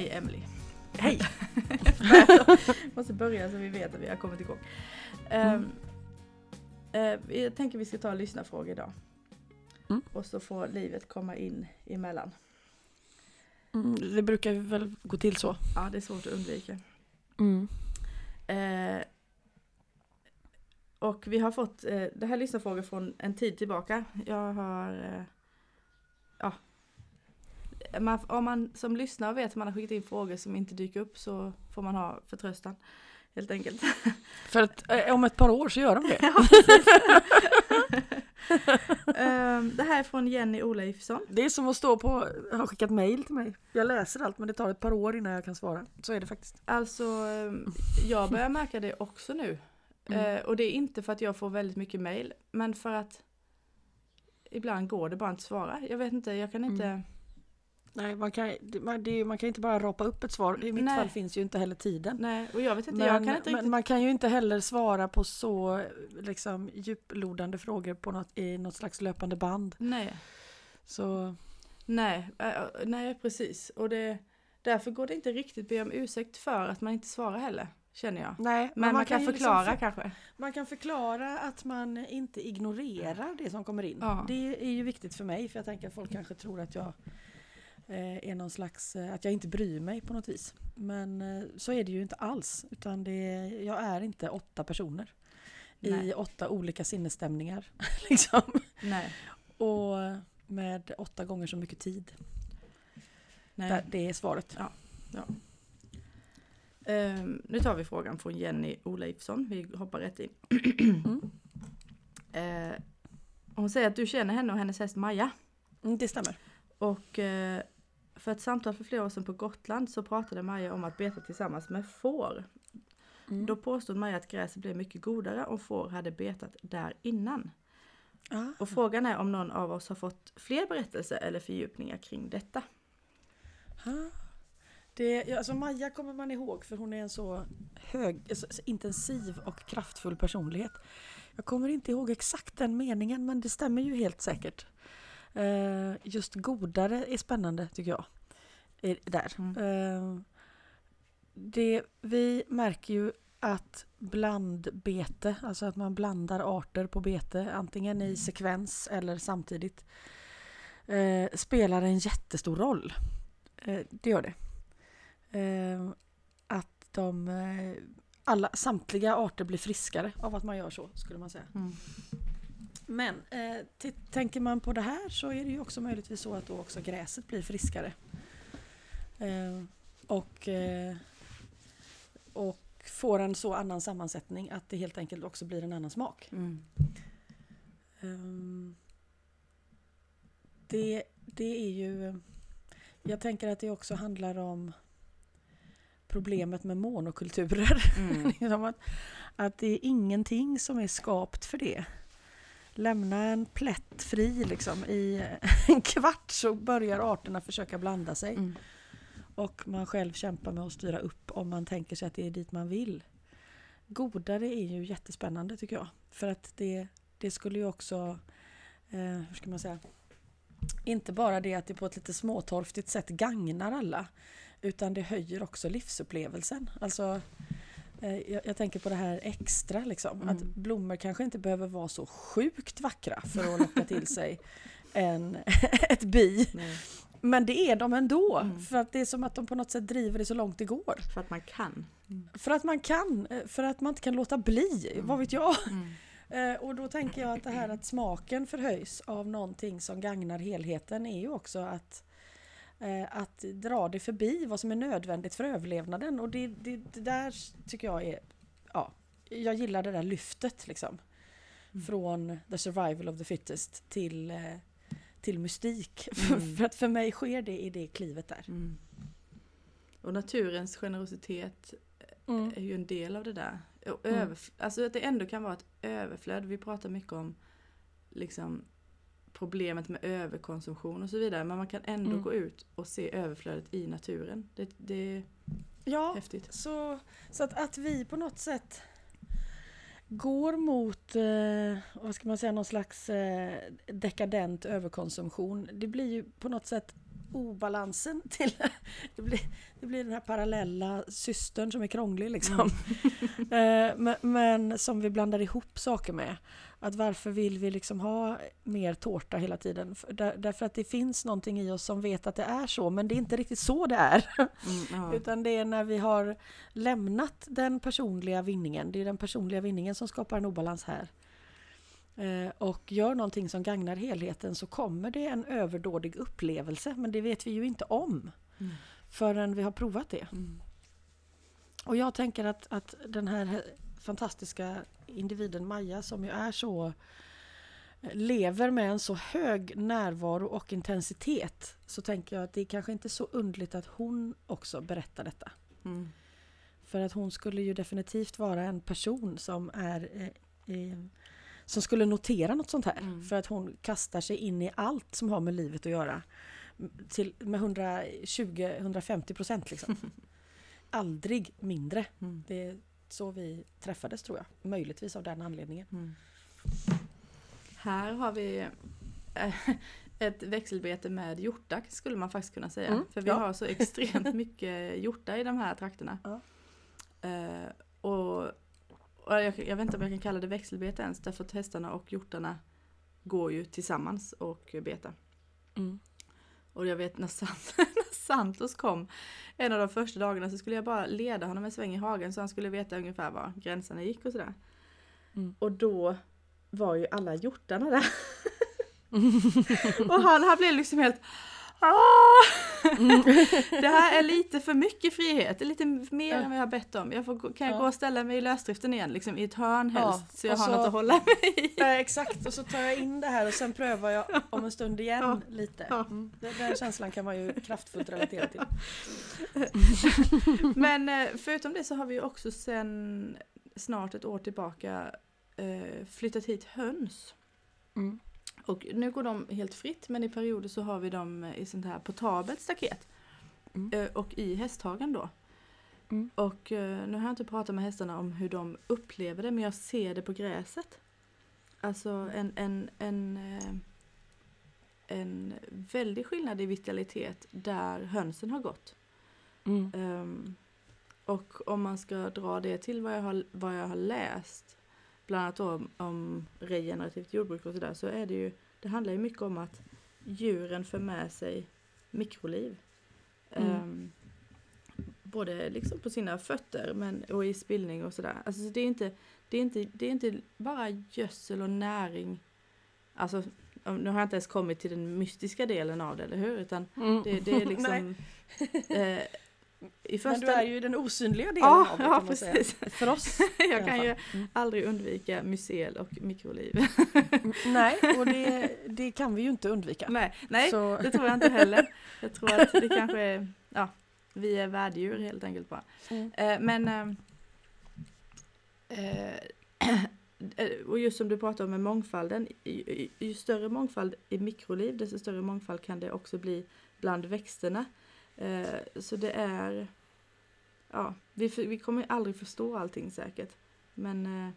Hej Emily. Hej! måste börja så vi vet att vi har kommit igång. Mm. Uh, jag tänker vi ska ta lyssnarfrågor idag. Mm. Och så får livet komma in emellan. Mm, det brukar väl gå till så. Ja, det är svårt att undvika. Mm. Uh, och vi har fått uh, det här lyssnarfrågor från en tid tillbaka. Jag har ja, man, om man som lyssnar vet att man har skickat in frågor som inte dyker upp så får man ha förtröstan. Helt enkelt. För att eh, om ett par år så gör de det. um, det här är från Jenny Oleifsson. Det är som att stå på, har skickat mail till mig. Jag läser allt men det tar ett par år innan jag kan svara. Så är det faktiskt. Alltså, ehm, jag börjar märka det också nu. Mm. Uh, och det är inte för att jag får väldigt mycket mail, men för att ibland går det bara inte att svara. Jag vet inte, jag kan inte mm. Nej, man kan, man, det, man kan inte bara rapa upp ett svar. I mitt Nej. fall finns ju inte heller tiden. Nej, och jag vet inte, men, jag kan inte riktigt... Man kan ju inte heller svara på så liksom, djuplodande frågor på något, i något slags löpande band. Nej. Så... Nej, nej precis. Och det, därför går det inte riktigt be om ursäkt för att man inte svarar heller. Känner jag. Nej, men, men man, man, kan, kan förklara liksom, kanske. Man kan förklara att man inte ignorerar det som kommer in. Ja. Det är ju viktigt för mig för jag tänker att folk kanske tror att jag är någon slags, eh, att jag inte bryr mig på något vis. Men eh, så är det ju inte alls. Utan det, jag är inte åtta personer. Nej. I åtta olika sinnesstämningar. liksom. Nej. Och med åtta gånger så mycket tid. Nej. Det är svaret. Ja. ja. Um, nu tar vi frågan från Jenny Oleifsson. Vi hoppar rätt in. mm. uh, hon säger att du känner henne och hennes häst Maja. Mm, det stämmer. Och för ett samtal för flera år sedan på Gotland så pratade Maja om att beta tillsammans med får. Mm. Då påstod Maja att gräset blev mycket godare om får hade betat där innan. Ah. Och frågan är om någon av oss har fått fler berättelser eller fördjupningar kring detta. Ah. Det, alltså Maja kommer man ihåg för hon är en så hög, så intensiv och kraftfull personlighet. Jag kommer inte ihåg exakt den meningen men det stämmer ju helt säkert. Uh, just godare är spännande tycker jag. Där. Mm. Uh, det, vi märker ju att blandbete, alltså att man blandar arter på bete, antingen i sekvens eller samtidigt, uh, spelar en jättestor roll. det gör det. att de alla, samtliga arter blir friskare av att man gör så, skulle man säga. Mm. Men eh, tänker man på det här så är det ju också möjligtvis så att då också gräset blir friskare. Eh, och, eh, och får en så annan sammansättning att det helt enkelt också blir en annan smak. Mm. Um, det, det är ju... Jag tänker att det också handlar om problemet med monokulturer. Mm. att, att det är ingenting som är skapt för det lämna en plätt fri liksom. I en kvart så börjar arterna försöka blanda sig. Mm. Och man själv kämpar med att styra upp om man tänker sig att det är dit man vill. Godare är ju jättespännande tycker jag. För att det, det skulle ju också, eh, hur ska man säga, inte bara det att det på ett lite småtorftigt sätt gagnar alla. Utan det höjer också livsupplevelsen. Alltså jag, jag, tänker på det här extra liksom. Mm. Att blommor kanske inte behöver vara så sjukt vackra för att locka till sig en, ett bi. Nej. Men det är de ändå. Mm. För att det är som att de på något sätt driver det så långt det går. För att man kan. Mm. För att man kan. Eh, för att man inte kan låta bli. Mm. Vad vet jag? Mm. Eh, och då tänker jag att det här att smaken förhöjs av någonting som gagnar helheten är ju också att Eh, att dra det förbi vad som är nödvändigt för överlevnaden. Och det, det, det där tycker jag är... Ja, jag gillar det där lyftet liksom. Mm. Från the survival of the fittest till, eh, till mystik. Mm. för att för mig sker det i det klivet där. Mm. Och naturens generositet mm. är ju en del av det där. Och mm. överf- alltså att det ändå kan vara ett överflöd. Vi pratar mycket om liksom problemet med överkonsumtion och så vidare. Men man kan ändå mm. gå ut och se överflödet i naturen. Det, det är ja, häftigt. Så, så att, att vi på något sätt går mot, eh, vad ska man säga, någon slags eh, dekadent överkonsumtion. Det blir ju på något sätt obalansen till... Det blir, det blir den här parallella systern som är krånglig liksom. Mm. men, men, som vi blandar ihop saker med. Att varför vill vi liksom ha mer tårta hela tiden? Där, därför att det finns någonting i oss som vet att det är så, men det är inte riktigt så det är. Mm, ja. Utan det är när vi har lämnat den personliga vinningen, det är den personliga vinningen som skapar en obalans här. Eh, och gör någonting som gagnar helheten så kommer det en överdådig upplevelse, men det vet vi ju inte om mm. förrän vi har provat det. Mm. Och jag tänker att, att den här fantastiska individen Maja som ju är så lever med en så hög närvaro och intensitet så tänker jag att det är kanske inte så undligt att hon också berättar detta. Mm. För att hon skulle ju definitivt vara en person som är eh, eh, som skulle notera något sånt här. Mm. För att hon kastar sig in i allt som har med livet att göra. Till, med 120-150 procent liksom. Aldrig mindre. Mm. Det är så vi träffades tror jag. Möjligtvis av den anledningen. Mm. Här har vi äh, ett växelbete med hjortar skulle man faktiskt kunna säga. Mm, För vi ja. har så extremt mycket hjortar i de här trakterna. Ja. Uh, och jag, jag, vet inte om jag kan kalla det växelbete ens därför att hästarna och hjortarna går ju tillsammans och betar. Mm. Och jag vet när, Sant, när Santos kom en av de första dagarna så skulle jag bara leda honom en sväng i hagen så han skulle veta ungefär var gränserna gick och sådär. Mm. Och då var ju alla hjortarna där. och han, han blev liksom helt Mm. det här är lite för mycket frihet, det är lite mer än vad jag har bett om. Jag får, kan jag ja. gå och ställa mig i lösdriften igen, liksom, i ett hörn helst, ja. så jag och har så, något att hålla mig i. Ja, exakt, och så tar jag in det här och sen prövar jag om en stund igen lite. Mm. Den känslan kan man ju kraftfullt relatera till. Men eh, förutom det så har vi också sen snart ett år tillbaka eh, flyttat hit höns. Mm. Och nu går de helt fritt men i perioder så har vi dem i sånt här portabelt staket. Mm. Eh, och i hästhagen då. Mm. Och eh, nu har jag inte pratat med hästarna om hur de upplever det men jag ser det på gräset. Alltså en, en, en, eh, en väldig skillnad i vitalitet där hönsen har gått. Mm. Um, och om man ska dra det till vad jag har, vad jag har läst bland annat om, om regenerativt jordbruk och sådär så är det ju, det handlar ju mycket om att djuren för med sig mikroliv. Mm. Um, både liksom på sina fötter men, och i spillning och sådär. Alltså det är, inte, det, är inte, det är inte bara gödsel och näring. Alltså nu har jag inte ens kommit till den mystiska delen av det, eller hur? Utan mm. det, det, är liksom eh, i första... Men du är ju den osynliga delen ja, av det ja, kan man säga. För oss. jag kan ju mm. aldrig undvika mycel och mikroliv. Mm, nej, och det, det, kan vi ju inte undvika. Nej, nej Så. det tror jag inte heller. Jag tror att det kanske är, ja, vi är värddjur helt enkelt bara. Mm. Eh, men eh, eh, och just som du pratar om med mångfalden, ju, ju större mångfald i mikroliv desto större mångfald kan det också bli bland växterna. Eh, så det är, ja, vi, vi kommer aldrig förstå allting säkert. Men, eh,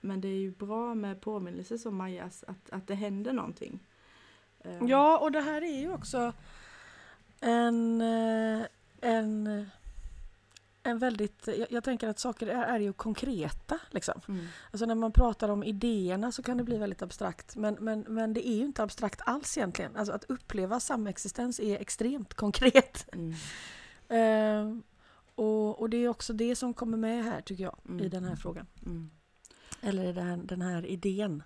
men det är ju bra med påminnelser som Majas, att, att det händer någonting. Eh. Ja, och det här är ju också en, eh, en en väldigt, jag, jag, tänker att saker är, är ju konkreta. Liksom. Mm. Alltså när man pratar om idéerna så kan det bli väldigt abstrakt. Men, men, men det är ju inte abstrakt alls egentligen. Alltså att uppleva samexistens är extremt konkret. Mm. uh, och, och det är också det som kommer med här tycker jag mm. i den här frågan. Mm. Eller i den, den här idén.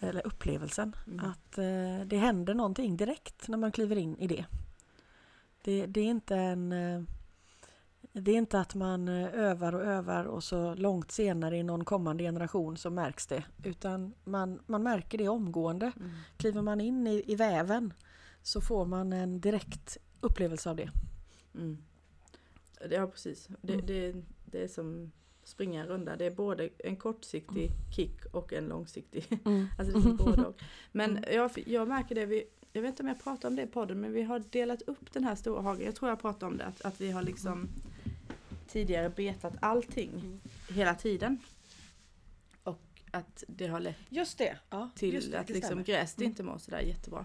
Eller upplevelsen. Mm. Att uh, det händer någonting direkt när man kliver in i det. Det, det är inte en uh, det är inte att man eh, övar och övar och så långt senare i någon kommande generation så märks det. Utan man, man märker det omgående. Mm. Kliver man in i, i väven så får man en direkt upplevelse av det. Mm. Ja precis. Det, mm. det, det är som springa en runda. Det är både en kortsiktig mm. kick och en långsiktig. Mm. alltså det är både och. Men mm. jag, jag märker det, vi, jag vet inte om jag pratar om det i podden, men vi har delat upp den här stora hagen. Jag tror jag pratade om det, att, att vi har liksom tidigare betat allting mm. hela tiden. Och att det har lett just det. Ja, till just det, att liksom gräset mm. inte mår sådär jättebra.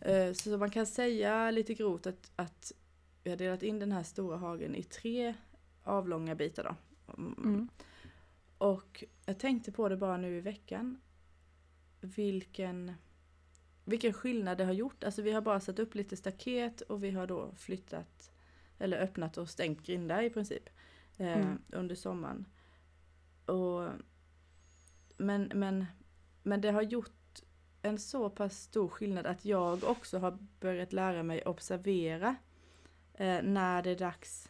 Eh, så man kan säga lite grovt att, att vi har delat in den här stora hagen i tre avlånga bitar då. Mm. Och jag tänkte på det bara nu i veckan. Vilken, vilken skillnad det har gjort. Alltså vi har bara satt upp lite staket och vi har då flyttat eller öppnat och stängt grindar i princip eh, mm. under sommaren. Och, men, men, men det har gjort en så pass stor skillnad att jag också har börjat lära mig observera eh, när det är dags.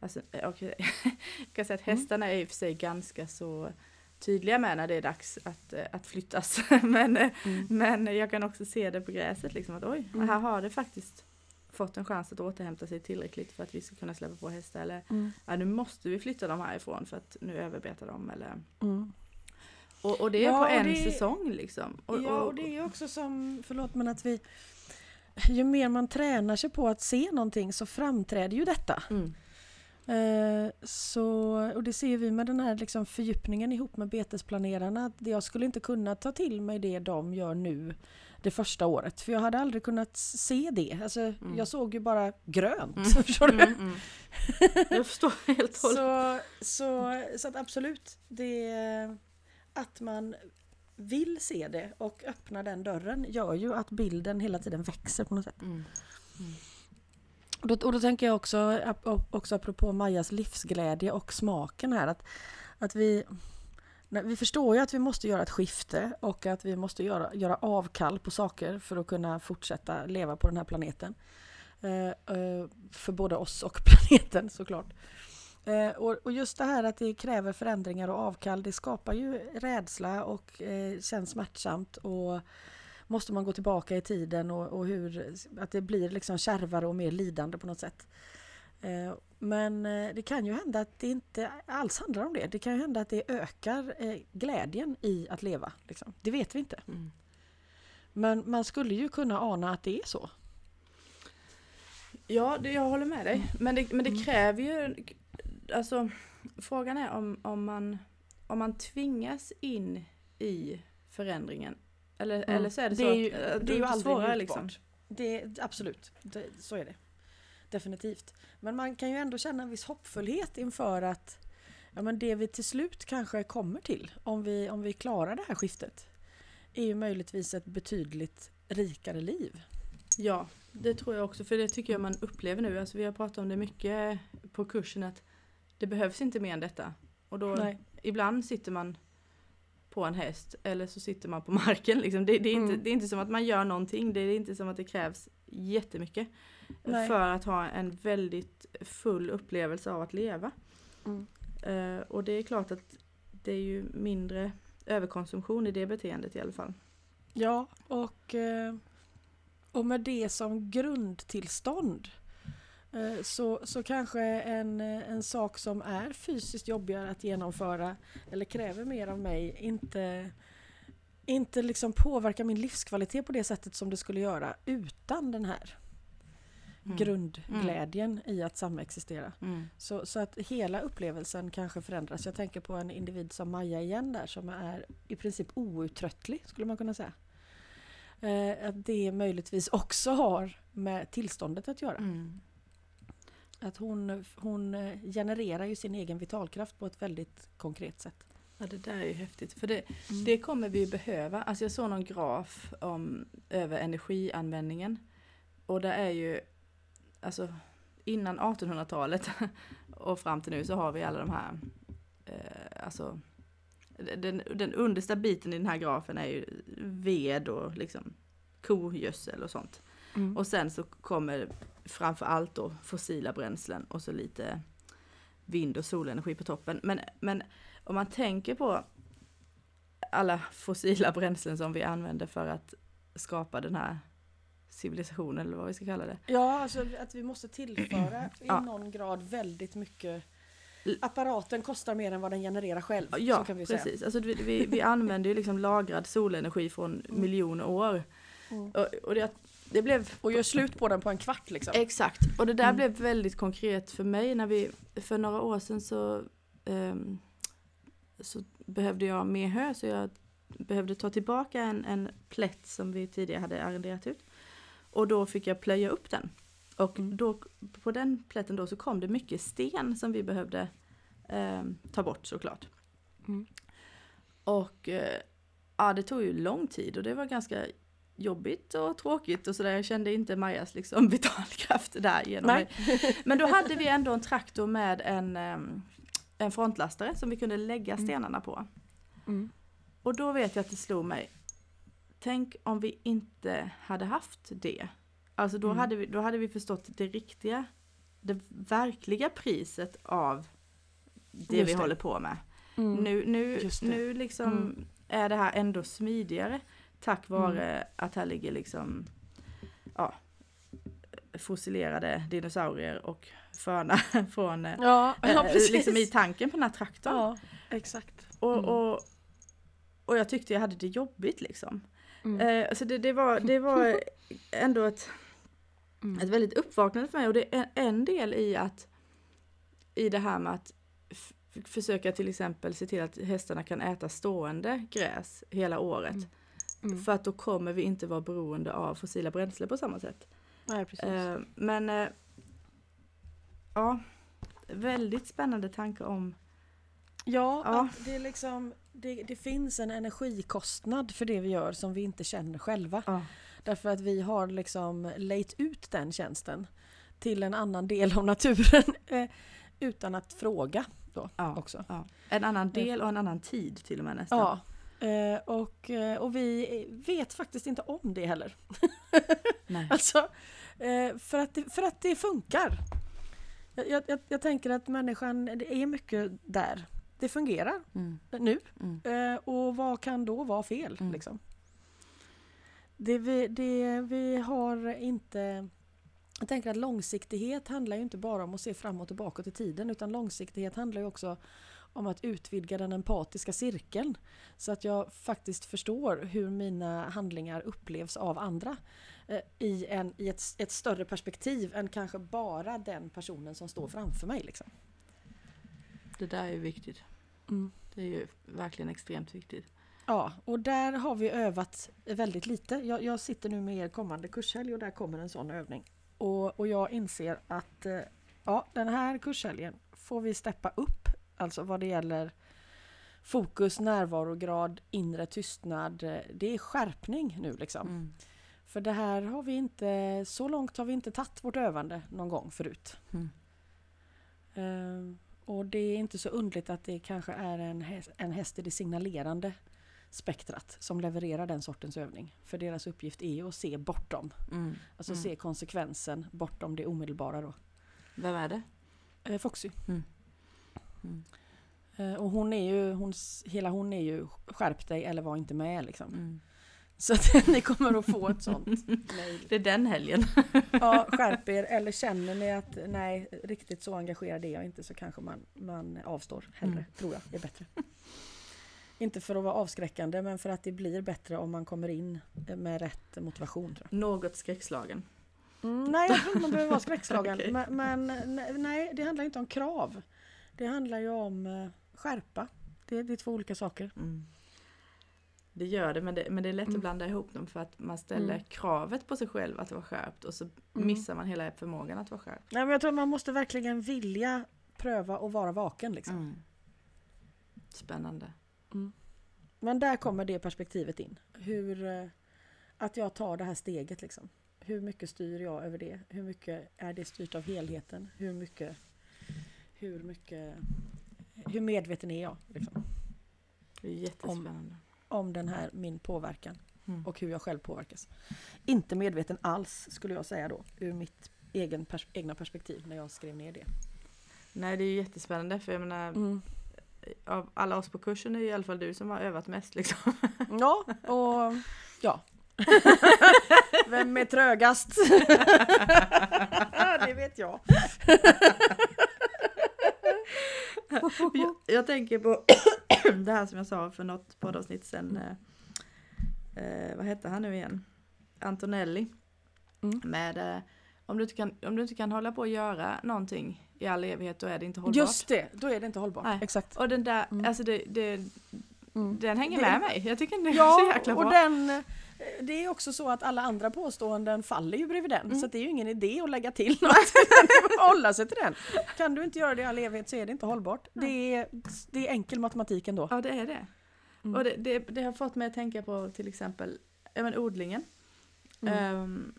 Alltså, eh, okay. jag kan säga att mm. hästarna är i och för sig ganska så tydliga med när det är dags att, eh, att flyttas. men, eh, mm. men jag kan också se det på gräset liksom att oj, mm. här har det faktiskt fått en chans att återhämta sig tillräckligt för att vi ska kunna släppa på hästar. Eller mm. ja, nu måste vi flytta dem härifrån för att nu överbetar de. Eller, mm. och, och det är ja, på en det, säsong liksom. Och, ja och, det är också som, förlåt men att vi ju mer man tränar sig på att se någonting så framträder ju detta. Mm. Eh, så, och det ser vi med den här liksom fördjupningen ihop med betesplanerarna. Jag skulle inte kunna ta till mig det de gör nu det första året. För jag hade aldrig kunnat se det. Alltså, mm. Jag såg ju bara grönt. Mm. Förstår du? Mm, mm. Jag förstår helt och så, så, så att absolut, det, att man vill se det och öppna den dörren gör ju att bilden hela tiden växer på något sätt. Mm. Mm. Och, då, och då tänker jag också, också apropå Majas livsglädje och smaken här att, att vi vi förstår ju att vi måste göra ett skifte och att vi måste göra, göra avkall på saker för att kunna fortsätta leva på den här planeten. Eh, eh, för både oss och planeten såklart. Eh, och, just det här att det kräver förändringar och avkall det skapar ju rädsla och känns smärtsamt. Och måste man gå tillbaka i tiden och, och hur, att det blir liksom kärvare och mer lidande på något sätt. Eh, men eh, det kan ju hända att det inte alls handlar om det. Det kan ju hända att det ökar eh, glädjen i att leva. Liksom. Det vet vi inte. Mm. Men man skulle ju kunna ana att det är så. Ja, det, jag håller med dig. Men det, men det mm. kräver ju... Alltså, frågan är om, om, man, om man tvingas in i förändringen. Eller, mm. eller så är det, det så är ju, att det är ju svårare liksom. Det, absolut, det, så är det definitivt. Men man kan ju ändå känna en viss hoppfullhet inför att ja, men det vi till slut kanske kommer till, om vi, om vi klarar det här skiftet, är ju möjligtvis ett betydligt rikare liv. Ja, det tror jag också, för det tycker jag man upplever nu. Alltså vi har pratat om det mycket på kursen att det behövs inte mer än detta. Och då Nej. ibland sitter man på en häst eller så sitter man på marken. Liksom. Det, det, är inte, mm. det är inte som att man gör någonting, det är inte som att det krävs jättemycket. Nej. För att ha en väldigt full upplevelse av att leva. Mm. Uh, och det är klart att det är ju mindre överkonsumtion i det beteendet i alla fall. Ja, och, eh, och med det som grundtillstånd så, så kanske en, en sak som är fysiskt jobbigare att genomföra eller kräver mer av mig inte, inte liksom påverkar min livskvalitet på det sättet som det skulle göra utan den här mm. grundglädjen mm. i att samexistera. Mm. Så, så att hela upplevelsen kanske förändras. Jag tänker på en individ som Maja igen där som är i princip outtröttlig skulle man kunna säga. Eh, att det möjligtvis också har med tillståndet att göra. Mm. Att hon, hon eh, genererar ju sin egen vitalkraft på ett väldigt konkret sätt. Ja det där är ju häftigt för det, mm. det kommer vi behöva. Alltså jag såg någon graf om, över energianvändningen. Och det är ju alltså innan 1800-talet och fram till nu så har vi alla de här, eh, alltså den, den understa biten i den här grafen är ju ved och liksom kogödsel och sånt. Mm. Och sen så kommer framför allt då fossila bränslen och så lite vind och solenergi på toppen. Men, men om man tänker på alla fossila bränslen som vi använder för att skapa den här civilisation eller vad vi ska kalla det. Ja, alltså att vi måste tillföra i någon grad väldigt mycket Apparaten kostar mer än vad den genererar själv. Ja, precis. Alltså, vi, vi, vi använder ju liksom lagrad solenergi från mm. miljoner år. Mm. Och, och, det, det blev... och gör slut på den på en kvart liksom. Exakt. Och det där mm. blev väldigt konkret för mig när vi, för några år sedan så, um, så behövde jag mer hö så jag behövde ta tillbaka en, en plätt som vi tidigare hade arrenderat ut. Och då fick jag plöja upp den. Och Mm. då, på den plätten då så kom det mycket sten som vi behövde eh, ta bort såklart. Mm. Och eh, ja, det tog ju lång tid och det var ganska jobbigt och tråkigt och sådär. Jag kände inte Majas liksom vitalkraft där genom Nej. mig. Men då hade vi ändå en traktor med en, em, en frontlastare som vi kunde lägga Mm. stenarna på. Mm. Och då vet jag att det slog mig. Tänk om vi inte hade haft det. Alltså då, Mm. hade, vi, då hade vi förstått det riktiga, det verkliga priset av det Just vi det. håller på med. Mm. Nu, nu, nu liksom Mm. är det här ändå smidigare tack vare att här ligger liksom ja, fossilerade dinosaurier och föna från eh, Ja, ja eh, precis. liksom i tanken på den här traktorn. Ja, exakt. Och, Mm. och, och jag tyckte jag hade det jobbigt liksom. Mm. Eh, så det, det, var, det var ändå ett, Mm. ett väldigt uppvaknande för mig och det är en del i att i det här med att försöka till exempel se till att hästarna kan äta stående gräs hela året. Mm. Mm. För att då kommer vi inte vara beroende av fossila bränslen på samma sätt. Nej, precis. Eh, men eh, ja, väldigt spännande tanke om Ja, Ja. Det, är liksom, det, det finns en energikostnad för det vi gör som vi inte känner själva. ja, Därför att vi har liksom lejt ut den tjänsten till en annan del av naturen eh, utan att fråga då ja, också. en annan del och en annan tid till och med nästan. Eh, och, eh, och vi vet faktiskt inte om det heller. Nej. Alltså, eh, för, att det, för att det funkar. Jag, jag, jag- jag tänker att människan, det är mycket där. Det fungerar Mm, nu. mm, Eh, och vad kan då vara fel? Mm. Liksom? Det vi, det vi har inte... Jag tänker att långsiktighet handlar ju inte bara om att se framåt och bakåt i tiden utan långsiktighet handlar ju också om att utvidga den empatiska cirkeln. Så att jag faktiskt förstår hur mina handlingar upplevs av andra. Eh, I, en, i ett, ett större perspektiv än kanske bara den personen som står framför mig. Liksom. Det där är viktigt. Mm. Det är ju verkligen extremt viktigt. Ja, och där har vi övat väldigt lite. Jag, jag sitter nu med er kommande kurshelg och där kommer en sån övning. Och, och jag inser att eh, ja, den här kurshelgen får vi steppa upp, alltså vad det gäller fokus, närvarograd, inre tystnad. Eh, Det är skärpning nu liksom. Mm. För det här har vi inte, så långt har vi inte tagit vårt övande någon gång förut. Mm. Eh, och det är inte så undligt att det kanske är en häst, en häst i det signalerande spektrat som levererar den sortens övning. För deras uppgift är ju att se bortom, Mm. alltså Mm. se konsekvensen bortom det omedelbara då. Vem är det? Eh, Foxy. Mm. Mm. Eh, och hon är ju, hon, hela hon är ju skärp dig eller var inte med liksom. Mm. Så att ni kommer att få ett sånt mejl. Det är den helgen. Ja, skärp er eller känner ni att nej, riktigt så engagerad är jag inte så kanske man, man avstår hellre, Mm. tror jag är bättre. Inte för att vara avskräckande men för att det blir bättre om man kommer in med rätt motivation. Tror jag. Något skräckslagen. Mm, nej, jag tror inte man behöver vara skräckslagen. Okej. men, men nej, det handlar inte om krav. Det handlar ju om eh, skärpa. Det, det är två olika saker. Mm. Det gör det men, det, men det är lätt Mm. att blanda ihop dem för att man ställer Mm. kravet på sig själv att vara skärpt och så Mm. missar man hela förmågan att vara skärpt. Nej, men jag tror man måste verkligen vilja pröva och vara vaken. Liksom. Mm. Spännande. Men där kommer det perspektivet in. Hur, eh, att jag tar det här steget. Liksom. Hur mycket styr jag över det? Hur mycket är det styrt av helheten? Hur mycket, hur mycket, hur medveten är jag liksom, Det är jättespännande. om den här min påverkan Mm. och hur jag själv påverkas? Inte medveten alls skulle jag säga då, ur mitt egen pers- egna perspektiv när jag skrev ner det. Nej det är ju jättespännande för jag menar Mm. av alla oss på kursen är det i alla fall du som har övat mest liksom. Ja, och ja. Vem är trögast? det vet jag. Jag, jag tänker på det här som jag sa för något poddavsnitt sen. Eh, eh, vad hette han nu igen? Antonelli. Mm. Med eh, om, du inte kan, om du inte kan hålla på och göra någonting i all evighet då är det inte hållbart. Just det, då är det inte hållbart. Nej. Exakt. Och den där, Mm. alltså det, det, mm. den hänger det, med mig. Jag tycker den är ja, så jäkla bra. Och den, det är också så att alla andra påståenden faller ju bredvid den. Mm. Så det är ju ingen idé att lägga till något. hålla sig till den. Kan du inte göra det i all evighet så är det inte hållbart. Det är, det är enkel matematik ändå. Ja det är det. Mm. Och det, det, det, har fått mig att tänka på till exempel även odlingen. Um,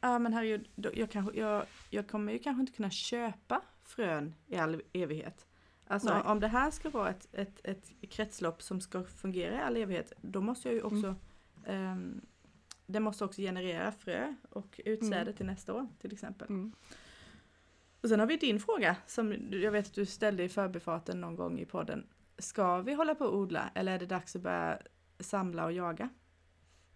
ja men herregud, jag, kanske, jag, jag kommer ju kanske inte kunna köpa frön i all evighet. Alltså Nej. om det här ska vara ett, ett, ett kretslopp som ska fungera i all evighet, då måste jag ju också mm. Um, det måste också generera frö och utsäde mm. till nästa år till exempel. Mm. Och sen har vi din fråga som jag vet att du ställde i förbifarten någon gång i podden. Ska vi hålla på att odla eller är det dags att börja samla och jaga?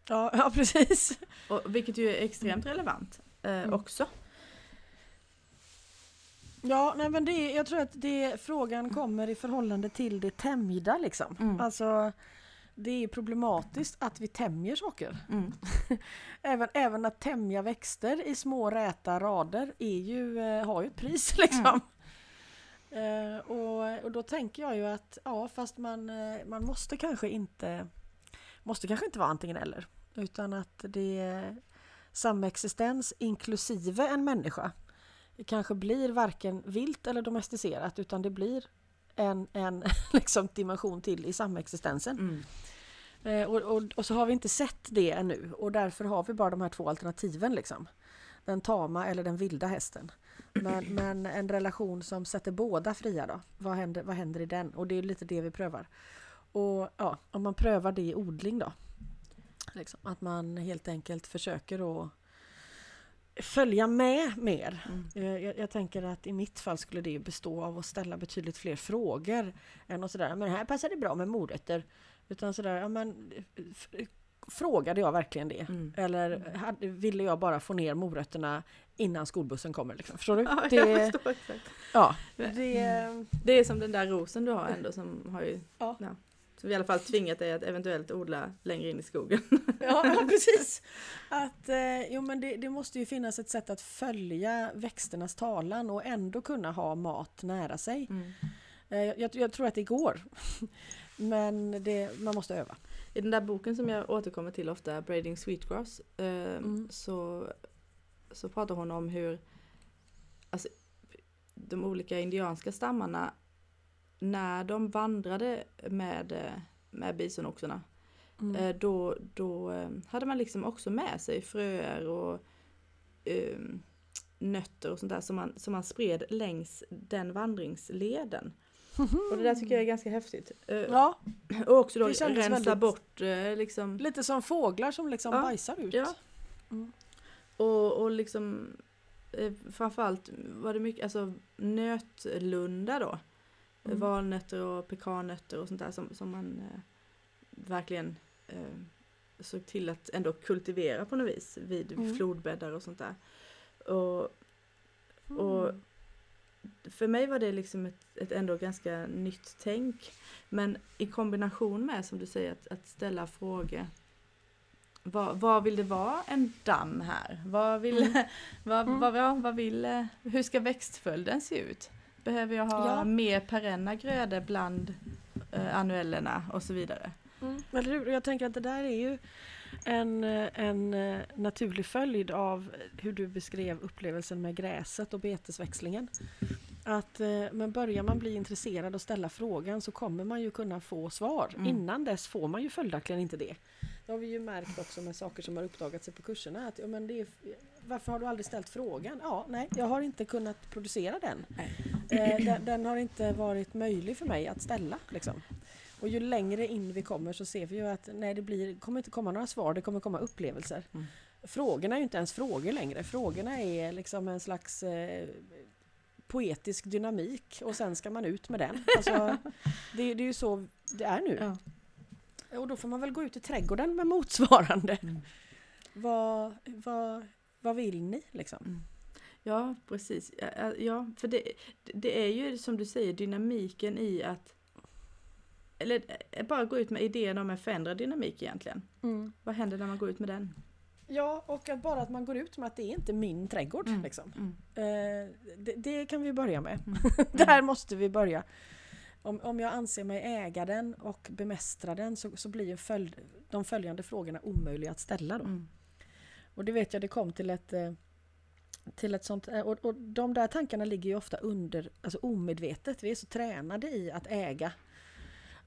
Ja, ja precis. Och, vilket ju är extremt relevant eh, mm. också. Ja, nej men det, jag tror att det, frågan kommer i förhållande till det tämjda liksom. Mm. Alltså det är problematiskt att vi tämjer saker. Mm. även, även att tämja växter i små räta rader är ju, eh, har ju ett pris liksom. Mm. Uh, och, och då tänker jag ju att ja fast man, uh, man måste kanske inte måste kanske inte vara antingen eller. Utan att det är samexistens inklusive en människa det kanske blir varken vilt eller domesticerat utan det blir en, en liksom dimension till i samexistensen. Mm. Eh, och, och, och, så har vi inte sett det ännu och därför har vi bara de här två alternativen. Liksom. Den tama eller den vilda hästen. Men, men en relation som sätter båda fria då, vad händer, vad händer i den? Och det är lite det vi prövar. Och ja, om man prövar det i odling då. Liksom, att man helt enkelt försöker att följa med mer. Mm. Eh, jag, jag, tänker att i mitt fall skulle det bestå av att ställa betydligt fler frågor än att sådär, men här passar det bra med morötter. Utan sådär, ja men Frågade jag verkligen det? Mm. Eller hade, ville jag bara få ner morötterna innan skolbussen kommer? Liksom? Förstår du? Ja, det, jag förstår exakt. Ja, det, mm. det är som den där rosen du har ändå som har ju ja. Ja, som i alla fall tvingat dig att eventuellt odla längre in i skogen. Ja, precis. Att, eh, jo, men det, det, måste ju finnas ett sätt att följa växternas talan och ändå kunna ha mat nära sig. Mm. Eh, jag, jag, tror att det går. men det, man måste öva. I den där boken som jag återkommer till ofta, Braiding Sweetgrass, eh, mm. så, så pratar hon om hur alltså, de olika indianska stammarna när de vandrade med, med bisonoxarna mm. Eh, då, då eh, hade man liksom också med sig fröer och um, nötter och sånt där som man, som man spred längs den vandringsleden. Och det där tycker jag är ganska häftigt. Ja. Och också då rensa väldigt, bort liksom. Lite som fåglar som liksom ja. bajsar ut. Ja. Mm. Och, och liksom framförallt var det mycket, alltså nötlunda då. Mm. Valnötter och pekannötter och sånt där som, som man eh, verkligen eh, såg till att ändå kultivera på något vis vid mm. flodbäddar och sånt där. Och, och mm. för mig var det liksom ett, ett ändå ganska nytt tänk. Men i kombination med som du säger att, att ställa frågor vad, vad, vill det vara en damm här? Vad vill, mm. vad, mm. vad, vad, vill, hur ska växtföljden se ut? Behöver jag ha ja. mer perenna grödor bland eh, annuellerna och så vidare? Mm. Eller Jag tänker att det där är ju en, en eh, naturlig följd av hur du beskrev upplevelsen med gräset och betesväxlingen. Att, eh, men börjar man bli intresserad och ställa frågan så kommer man ju kunna få svar. Mm. Innan dess får man ju följaktligen inte det. Det har vi ju märkt också med saker som har uppdagats på kurserna. Att, ja, men det är, varför har du aldrig ställt frågan? Ja, nej, jag har inte kunnat producera den. Eh, den, den, har inte varit möjlig för mig att ställa. Liksom. Och ju längre in vi kommer så ser vi ju att nej, det blir, kommer inte komma några svar, det kommer komma upplevelser. Mm. Frågorna är ju inte ens frågor längre. Frågorna är liksom en slags eh, poetisk dynamik och sen ska man ut med den. Alltså, det, det, är ju så det är nu. Ja. Och då får man väl gå ut i trädgården med motsvarande. Mm. Vad, vad, vad vill ni liksom? Mm. Ja, precis. Ja, för det, det är ju som du säger dynamiken i att eller eh, bara gå ut med idén om en förändrad dynamik egentligen. Mm. Vad händer när man går ut med den? Ja, och att bara att man går ut med att det är inte min trädgård. Mm. Liksom. Mm. Eh, det, det, kan vi börja med. Mm. Där måste vi börja. Om, om jag anser mig äga den och bemästra den så, så blir ju följd, de följande frågorna omöjliga att ställa då. Mm. Och det vet jag, det kom till ett eh, till ett sånt, eh, och, och de där tankarna ligger ju ofta under, alltså omedvetet. Vi är så tränade i att äga.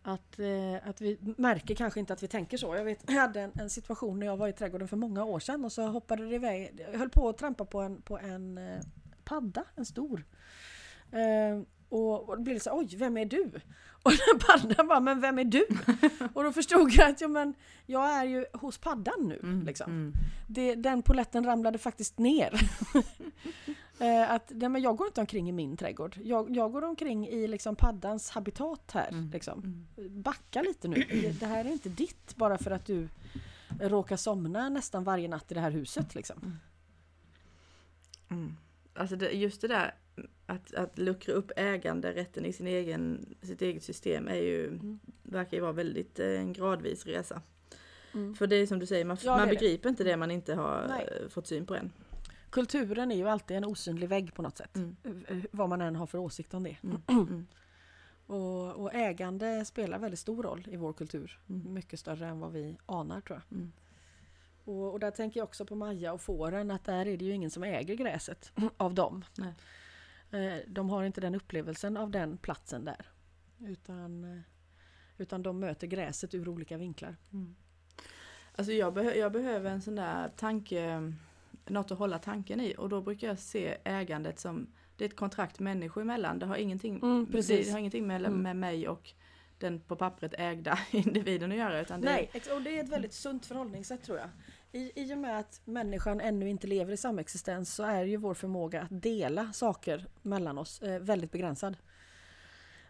Att, eh, att vi märker kanske inte att vi tänker så. Jag, vet, jag hade en, en situation när jag var i trädgården för många år sedan och så hoppade det iväg. Jag höll på att trampa på en, på en padda, en stor. Och, och då blev det så oj, vem är du? Och den paddan bara, men vem är du? och då förstod jag att ja, men, jag är ju hos paddan nu. Mm. Liksom. Mm. Det, den poletten ramlade faktiskt ner. Eh, att, nej, men jag går inte omkring i min trädgård. Jag, jag går omkring i liksom paddans habitat här. Mm. Liksom. Mm. Backa lite nu. Det, det här är inte ditt bara för att du råkar somna nästan varje natt i det här huset. Liksom. Mm. Alltså det, just det där att, att luckra upp äganderätten i sin egen, sitt eget system är ju, Mm. verkar ju vara väldigt eh, en gradvis resa. Mm. För det är som du säger, man, Ja, man är det. begriper inte det man inte har Nej. eh, fått syn på än. Kulturen är ju alltid en osynlig vägg på något sätt. Mm. Eh, Vad man än har för åsikt om det. Mm. Mm. Och, och ägande spelar väldigt stor roll i vår kultur. Mm. Mycket större än vad vi anar tror jag. Mm. Och, och där tänker jag också på Maja och fåren att där är det ju ingen som äger gräset av dem. Nej. Eh, De har inte den upplevelsen av den platsen där. Utan, eh, utan de möter gräset ur olika vinklar. Mm. Alltså jag, behö- jag behöver en sån där tanke, något att hålla tanken i och då brukar jag se ägandet som, det är ett kontrakt människor emellan. Det har ingenting, Mm, det, har ingenting med, Mm. med mig och den på pappret ägda individen att göra. Utan det, Nej, och det är ett väldigt sunt förhållningssätt tror jag. I, I och med att människan ännu inte lever i samexistens så är ju vår förmåga att dela saker mellan oss eh, väldigt begränsad.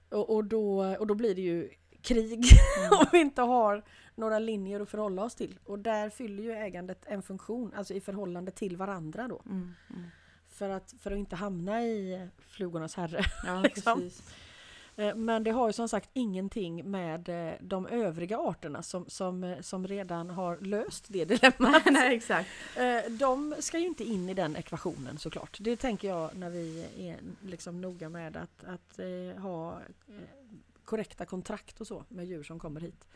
Och, och, då, och då blir det ju krig om vi inte har några linjer att förhålla oss till. Och där fyller ju ägandet en funktion, alltså i förhållande till varandra då. Mm, mm. För att, för att inte hamna i flugornas herre. Ja, Liksom. precis. Eh, Men det har ju som sagt ingenting med eh, de övriga arterna som, som, eh, som redan har löst det dilemmat. Nej, exakt. De ska ju inte in i den ekvationen såklart. Det tänker jag när vi är liksom noga med att, att ha korrekta kontrakt och så med djur som kommer hit.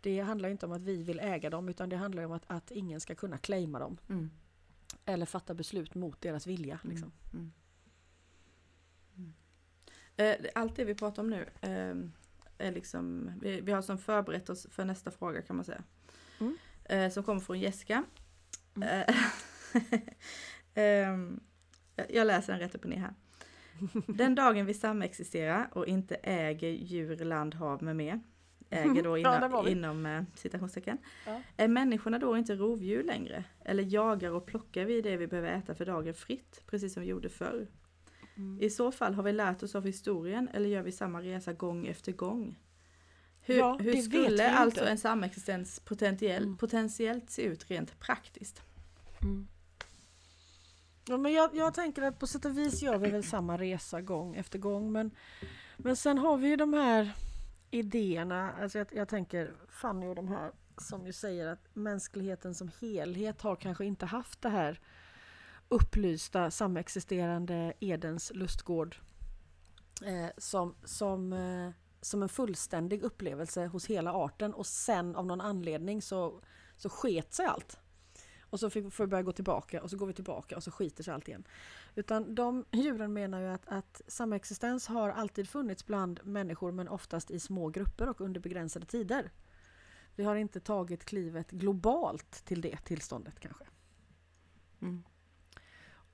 Det handlar inte om att vi vill äga dem utan det handlar om att, att ingen ska kunna claima dem Mm. eller fatta beslut mot deras vilja. Liksom. Mm. Mm. Eh, Allt det vi pratar om nu eh, är liksom, vi, vi har som förberett oss för nästa fråga kan man säga. Mm. Eh, som kommer från Jessica. Mm. Eh, ehm, jag läser den rätt upp och ner här. Den dagen vi samexisterar och inte äger djur, land, hav med mer, äger då Ja, inom, vi. inom eh, citationstecken, Ja. är människorna då inte rovdjur längre? Eller jagar och plockar vi det vi behöver äta för dagen fritt, precis som vi gjorde förr? Mm. I så fall har vi lärt oss av historien eller gör vi samma resa gång efter gång? Hur, Ja, hur skulle alltså en samexistens potentiell, Mm. potentiellt se ut rent praktiskt? Mm. Ja, men jag, jag tänker att på sätt och vis gör vi väl samma resa gång efter gång. Men, men sen har vi ju de här idéerna. Alltså jag, jag tänker Fanny och de här som ju säger att mänskligheten som helhet har kanske inte haft det här upplysta samexisterande Edens lustgård eh, som, som, eh, som en fullständig upplevelse hos hela arten och sen av någon anledning så, så sket sig allt. Och så får får vi börja gå tillbaka och så går vi tillbaka och så skiter sig allt igen. Utan de djuren menar ju att, att samexistens har alltid funnits bland människor men oftast i små grupper och under begränsade tider. Vi har inte tagit klivet globalt till det tillståndet kanske. Mm.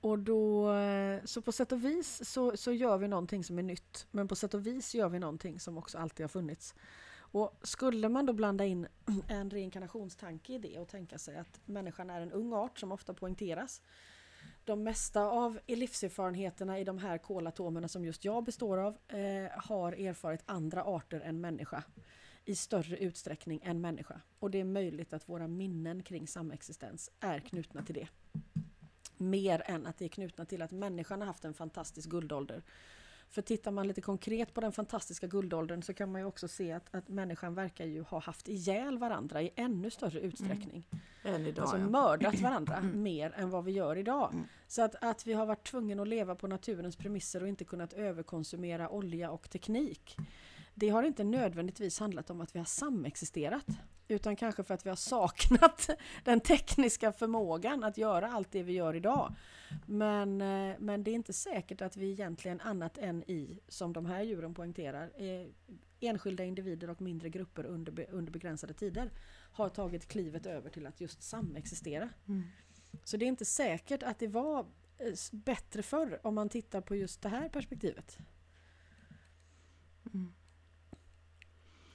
Och då, eh, så på sätt och vis så, så gör vi någonting som är nytt. Men på sätt och vis gör vi någonting som också alltid har funnits. Och skulle man då blanda in en reinkarnationstanke i det och tänka sig att människan är en ung art som ofta poängteras. De mesta av livserfarenheterna i de här kolatomerna som just jag består av eh, har erfarit andra arter än människa i större utsträckning än människa. Och det är möjligt att våra minnen kring samexistens är knutna till det. Mer än att det är knutna till att människan har haft en fantastisk guldålder. För tittar man lite konkret på den fantastiska guldåldern så kan man ju också se att, att människan verkar ju ha haft ihjäl varandra i ännu större utsträckning. Än idag Alltså ja. mördat varandra mer än vad vi gör idag. Mm. Så att, att vi har varit tvungna att leva på naturens premisser och inte kunnat överkonsumera olja och teknik. det har inte nödvändigtvis handlat om att vi har samexisterat. Utan kanske för att vi har saknat den tekniska förmågan att göra allt det vi gör idag. Men, eh, men det är inte säkert att vi egentligen annat än i, som de här djuren poängterar, enskilda individer och mindre grupper under, under begränsade tider har tagit klivet över till att just samexistera. Mm. Så det är inte säkert att det var eh, bättre förr om man tittar på just det här perspektivet. Mm.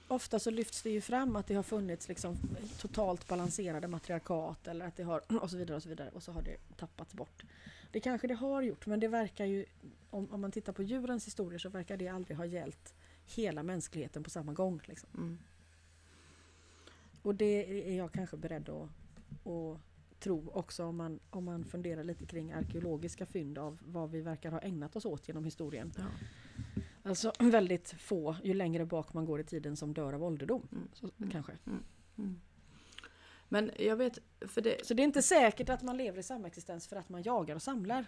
Ofta så lyfts det ju fram att det har funnits liksom totalt balanserade matriarkat eller att det har och så vidare och så vidare och så har det tappats bort. Det kanske det har gjort men det verkar ju om, om man tittar på djurens historia så verkar det aldrig ha gällt hela mänskligheten på samma gång. Liksom. Mm. Och det är jag kanske beredd att, att tro också om man, om man funderar lite kring arkeologiska fynd av vad vi verkar ha ägnat oss åt genom historien. Ja. Alltså väldigt få, ju längre bak man går i tiden, som dör av ålderdom. Mm. Så, mm. Kanske. Mm. mm. Men jag vet, för det... Så det är inte säkert att man lever i samexistens för att man jagar och samlar.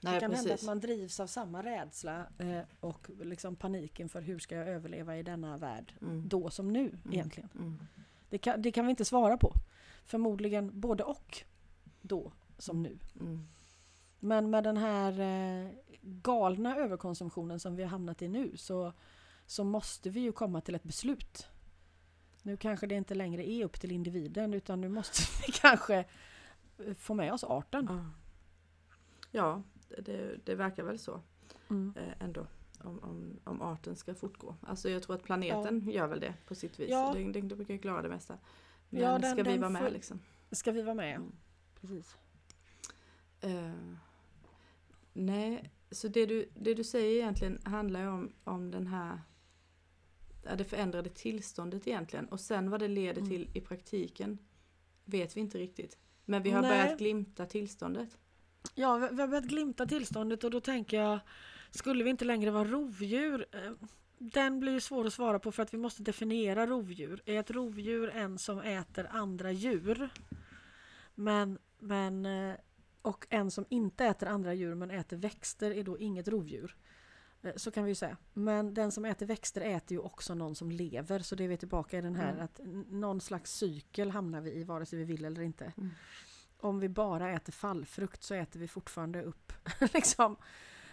Nej, det kan precis. hända att man drivs av samma rädsla eh, och liksom paniken för hur ska jag överleva i denna värld mm. då som nu mm. egentligen. Det, kan, det kan vi inte svara på. Förmodligen både och då som nu. Men med den här eh, galna överkonsumtionen som vi har hamnat i nu så, så måste vi ju komma till ett beslut. Nu kanske det inte längre är upp till individen utan nu måste vi kanske eh, få med oss arten. Ja, det, det verkar väl så mm. eh, ändå. Om, om, om, arten ska fortgå. Alltså jag tror att planeten ja. gör väl det på sitt vis. Ja. Den, den brukar klara det mesta. Men ja, den, ska vi vara med liksom? Ska vi vara med, mm. precis. Uh, nej, så det du, det du säger egentligen handlar ju om, om den här ja, det förändrade tillståndet egentligen. Och sen vad det leder mm. till i praktiken vet vi inte riktigt. Men vi har Nej. börjat glimta tillståndet. Ja, vi har börjat glimta tillståndet och då tänker jag, skulle vi inte längre vara rovdjur? Eh, den blir ju svår att svara på för att vi måste definiera rovdjur. Är ett rovdjur en som äter andra djur? Men, men, eh, och en som inte äter andra djur men äter växter är då inget rovdjur. Eh, så kan vi ju säga. Men den som äter växter äter ju också någon som lever. Så det är vi tillbaka i den här mm. att någon slags cykel hamnar vi i vare sig vi vill eller inte. Mm om vi bara äter fallfrukt så äter vi fortfarande upp liksom,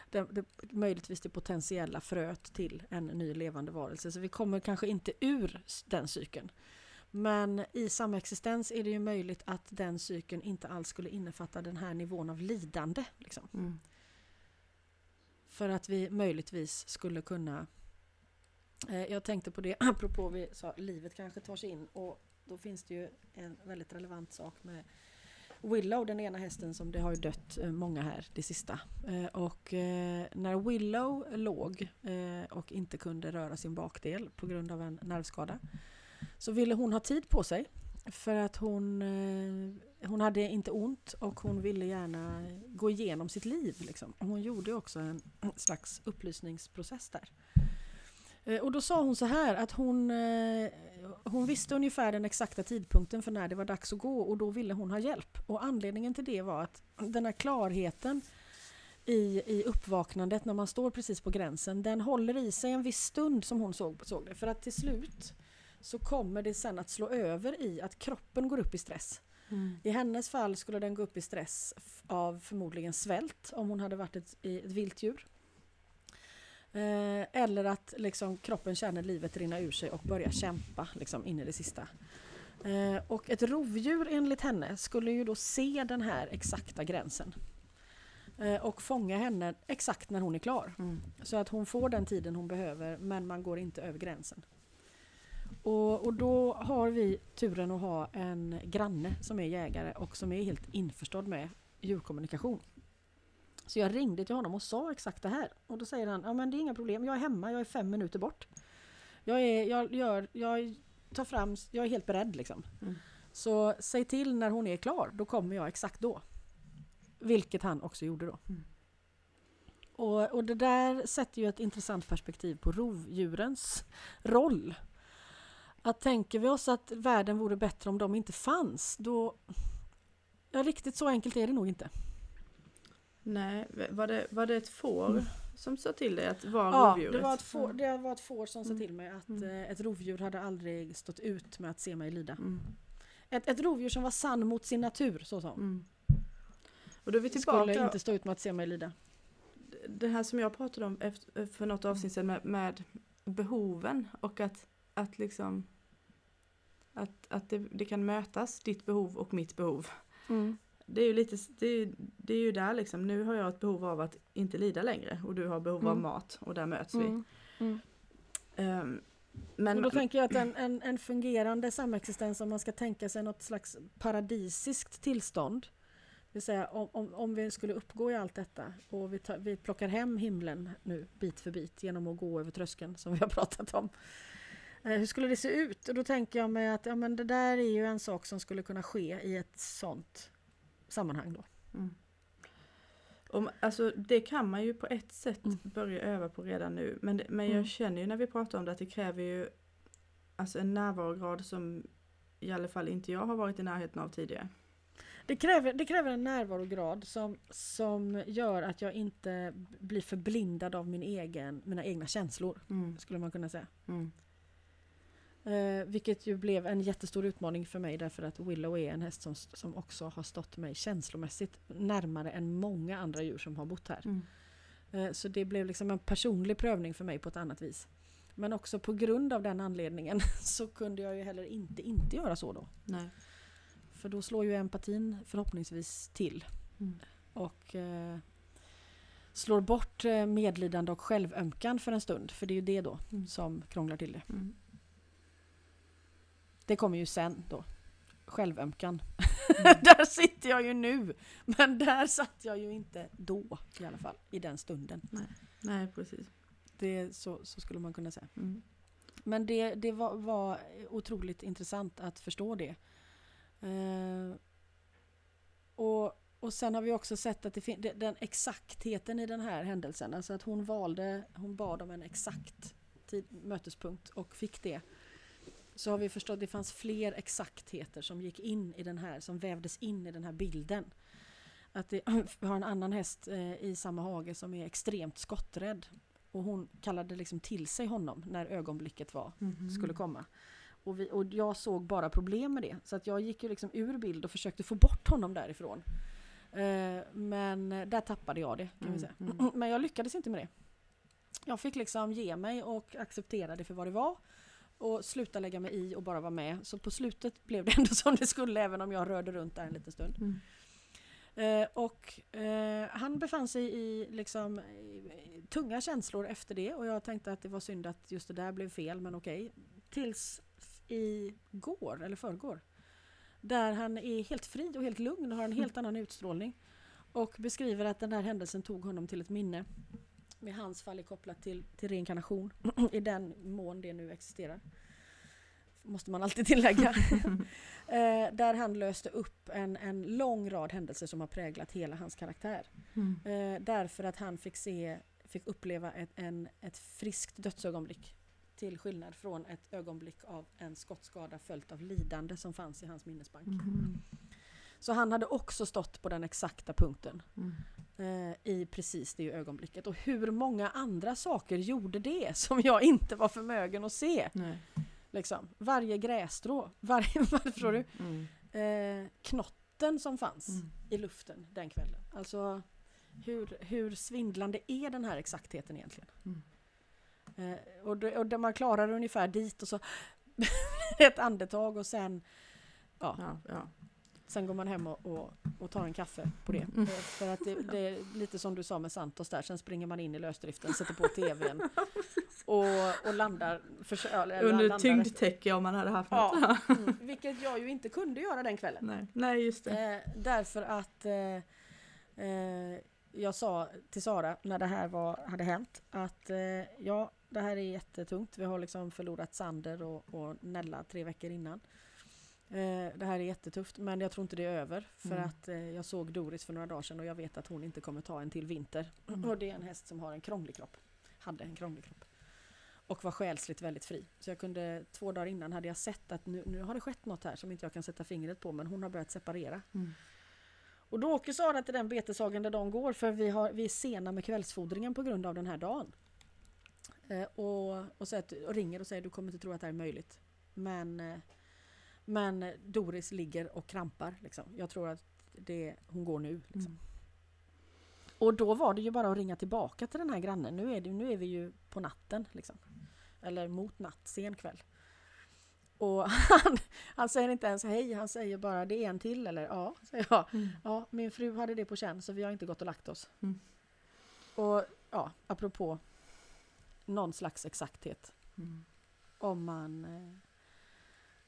det, det, möjligtvis det potentiella fröet till en ny levande varelse. Så vi kommer kanske inte ur den cykeln. Men i samexistens är det ju möjligt att den cykeln inte alls skulle innefatta den här nivån av lidande. Liksom. Mm. För att vi möjligtvis skulle kunna... Eh, jag tänkte på det apropå vi sa livet kanske tar sig in och då finns det ju en väldigt relevant sak med Willow, den ena hästen som det har ju dött eh, många här det sista. Eh, och eh, när Willow låg och inte kunde röra sin bakdel på grund av en nervskada så ville hon ha tid på sig för att hon, eh, hon hade inte ont och hon ville gärna gå igenom sitt liv. Liksom. Hon gjorde också en slags upplysningsprocess där. Eh, och då sa hon så här att hon, eh, hon visste ungefär den exakta tidpunkten för när det var dags att gå och då ville hon ha hjälp. Och anledningen till det var att den här klarheten i, i uppvaknandet när man står precis på gränsen, den håller i sig en viss stund som hon såg, såg det. För att till slut så kommer det sen att slå över i att kroppen går upp i stress. Mm. I hennes fall skulle den gå upp i stress av förmodligen svält om hon hade varit ett, ett viltdjur. Eh, eller att liksom, kroppen känner livet rinna ur sig och börjar kämpa liksom, in i det sista. Eh, och ett rovdjur enligt henne skulle ju då se den här exakta gränsen. Eh, och fånga henne exakt när hon är klar. Mm. Så att hon får den tiden hon behöver men man går inte över gränsen. Och, och, då har vi turen att ha en granne som är jägare och som är helt införstådd med djurkommunikation. Så jag ringde till honom och sa exakt det här. Och då säger han, ja men det är inga problem, jag är hemma, jag är fem minuter bort. Jag, är, jag, gör, jag tar fram, jag är helt beredd liksom. Mm. Så säg till när hon är klar, då kommer jag exakt då. Vilket han också gjorde då. Mm. Och, och det där sätter ju ett intressant perspektiv på rovdjurens roll. Att tänker vi oss att världen vore bättre om de inte fanns, då... Ja, riktigt så enkelt är det nog inte. Nej, var det, var det ett får Mm. som sa till dig att vara Ja, rovdjuret? det var ett får, det var ett får som sa Mm. till mig att Mm. eh, ett rovdjur hade aldrig stått ut med att se mig lida. Mm. Ett, ett rovdjur som var sann mot sin natur, så sa hon. Mm. Och då är vi Skulle tillbaka, inte stå ut med att se mig lida. det här som jag pratade om efter, för något avsnitt sedan med, med behoven och att, att liksom att, att det, det kan mötas, ditt behov och mitt behov. Det är ju lite, det är, det är ju där liksom, nu har jag ett behov av att inte lida längre och du har behov av Mm. mat och där möts vi. Mm. Mm. Ehm, men Och då tänker jag att en, en, en fungerande samexistens, om man ska tänka sig något slags paradisiskt tillstånd, det vill säga om, om, om vi skulle uppgå i allt detta och vi, tar, vi plockar hem himlen nu bit för bit genom att gå över tröskeln som vi har pratat om. Eh, hur skulle det se ut? Och då tänker jag mig att ja, men det där är ju en sak som skulle kunna ske i ett sånt sammanhang. Då. Mm. Om, alltså, det kan man ju på ett sätt Mm. börja öva på redan nu. Men, men Mm. jag känner ju när vi pratar om det att det kräver ju alltså en närvarograd som i alla fall inte jag har varit i närheten av tidigare. Det kräver, det kräver en närvarograd som, som gör att jag inte blir förblindad av min egen, mina egna känslor, skulle man kunna säga. Eh, vilket ju blev en jättestor utmaning för mig därför att Willow är en häst som, som också har stått mig känslomässigt närmare än många andra djur som har bott här. Mm. Eh, så det blev liksom en personlig prövning för mig på ett annat vis. Men också på grund av den anledningen så kunde jag ju heller inte inte göra så då. Nej. För då slår ju empatin förhoppningsvis till Mm. och eh, slår bort eh, medlidande och självömkan för en stund. För det är ju det då Mm. som krånglar till det. Mm. Det kommer ju sen då. Självömkan. Mm. där sitter jag ju nu. Men där satt jag ju inte då i alla fall. I den stunden. Nej, precis. Det, så, så skulle man kunna säga. Mm. Men det, det var, var otroligt intressant att förstå det. Eh, och, och sen har vi också sett att det fin- den exaktheten i den här händelsen, alltså att hon valde, hon bad om en exakt tid, mötespunkt och fick det. Så har vi förstått att det fanns fler exaktheter som gick in i den här, som vävdes in i den här bilden. Att det, vi har en annan häst eh, i samma hage som är extremt skotträdd. Och hon kallade liksom till sig honom när ögonblicket var Mhm. skulle komma. Och, vi, och jag såg bara problem med det. Så att jag gick ju liksom ur bild och försökte få bort honom därifrån. Eh, men där tappade jag det kan vi Mm, säga. mm. Men jag lyckades inte med det. Jag fick liksom ge mig och acceptera det för vad det var. Och sluta lägga mig i och bara vara med. Så på slutet blev det ändå som det skulle även om jag rörde runt där en liten stund. Mm. Eh, och eh, han befann sig i liksom, i, tunga känslor efter det och jag tänkte att det var synd att just det där blev fel men okej. Tills i går eller förrgår. Där han är helt fri och helt lugn och har en helt annan utstrålning. Och beskriver att den här händelsen tog honom till ett minne. Med hans fall är kopplat till, till reinkarnation. I den mån det nu existerar. Måste man alltid tillägga. Eh, där han löste upp en, en lång rad händelser som har präglat hela hans karaktär. Mm. Eh, därför att han fick, se, fick uppleva ett, en, ett friskt dödsögonblick. Till skillnad från ett ögonblick av en skottskada följt av lidande som fanns i hans minnesbank. Mhm. Så han hade också stått på den exakta punkten Mm. Eh, i precis det ögonblicket. Och hur många andra saker gjorde det som jag inte var förmögen att se? Nej. Liksom. Varje grässtrå, varje, förstår du? Mm. Eh, knotten som fanns Mm. i luften den kvällen. Alltså hur, hur svindlande är den här exaktheten egentligen? Mm. Eh, och, det, och det man klarar ungefär dit och så ett andetag och sen, ja, Ja, ja. Sen går man hem och, och, och tar en kaffe på det. Mm. Eh, För att det, det är lite som du sa med Santos där, sen springer man in i lösdriften, sätter på tvn och, och landar. För, eller Under landar- tyngdtäcke om man hade haft något. Ja, mm, vilket jag ju inte kunde göra den kvällen. Nej. Nej, just det. Eh, därför att eh, eh, jag sa till Sara när det här var, hade hänt att eh, ja, det här är jättetungt. Vi har liksom förlorat Sander och, och Nella tre veckor innan. Eh, det här är jättetufft men jag tror inte det är över för Mm. att eh, jag såg Doris för några dagar sedan och jag vet att hon inte kommer ta en till vinter. Mm. Och det är en häst som har en krånglig kropp. Hade en krånglig kropp. Och var själsligt väldigt fri. Så jag kunde, två dagar innan hade jag sett att nu, nu har det skett något här som inte jag kan sätta fingret på men hon har börjat separera. Mm. Och då åker Sara till den beteshagen där de går för vi, har, vi är sena med kvällsfodringen på grund av den här dagen. Eh, och, och, så att, och ringer och säger du kommer inte tro att det här är möjligt. Men, eh, men Doris ligger och krampar. Liksom. Jag tror att det, hon går nu. Liksom. Mm. Och då var det ju bara att ringa tillbaka till den här grannen. Nu är, det, nu är vi ju på natten. Liksom. Eller mot natt, sen kväll. Och han, han säger inte ens hej, han säger bara det är en till eller ja, säger jag. Mm. Ja, min fru hade det på känn så vi har inte gått och lagt oss. Mm. Och ja, apropå någon slags exakthet. Mm. Om man eh,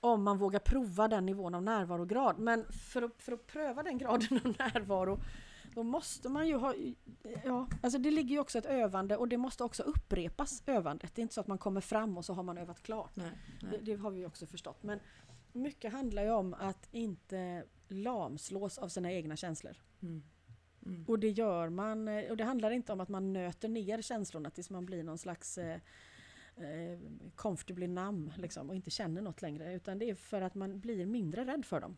om man vågar prova den nivån av närvarograd. Men för att, för att pröva den graden av närvaro då måste man ju ha... Ja, alltså det ligger ju också ett övande och det måste också upprepas övandet. Det är inte så att man kommer fram och så har man övat klart. Nej, nej. Det, det, har vi också förstått. Men mycket handlar ju om att inte lamslås av sina egna känslor. Mm. Mm. Och det gör man, och det handlar inte om att man nöter ner känslorna tills man blir någon slags eh, comfortably numb liksom, och inte känner något längre. Utan det är för att man blir mindre rädd för dem.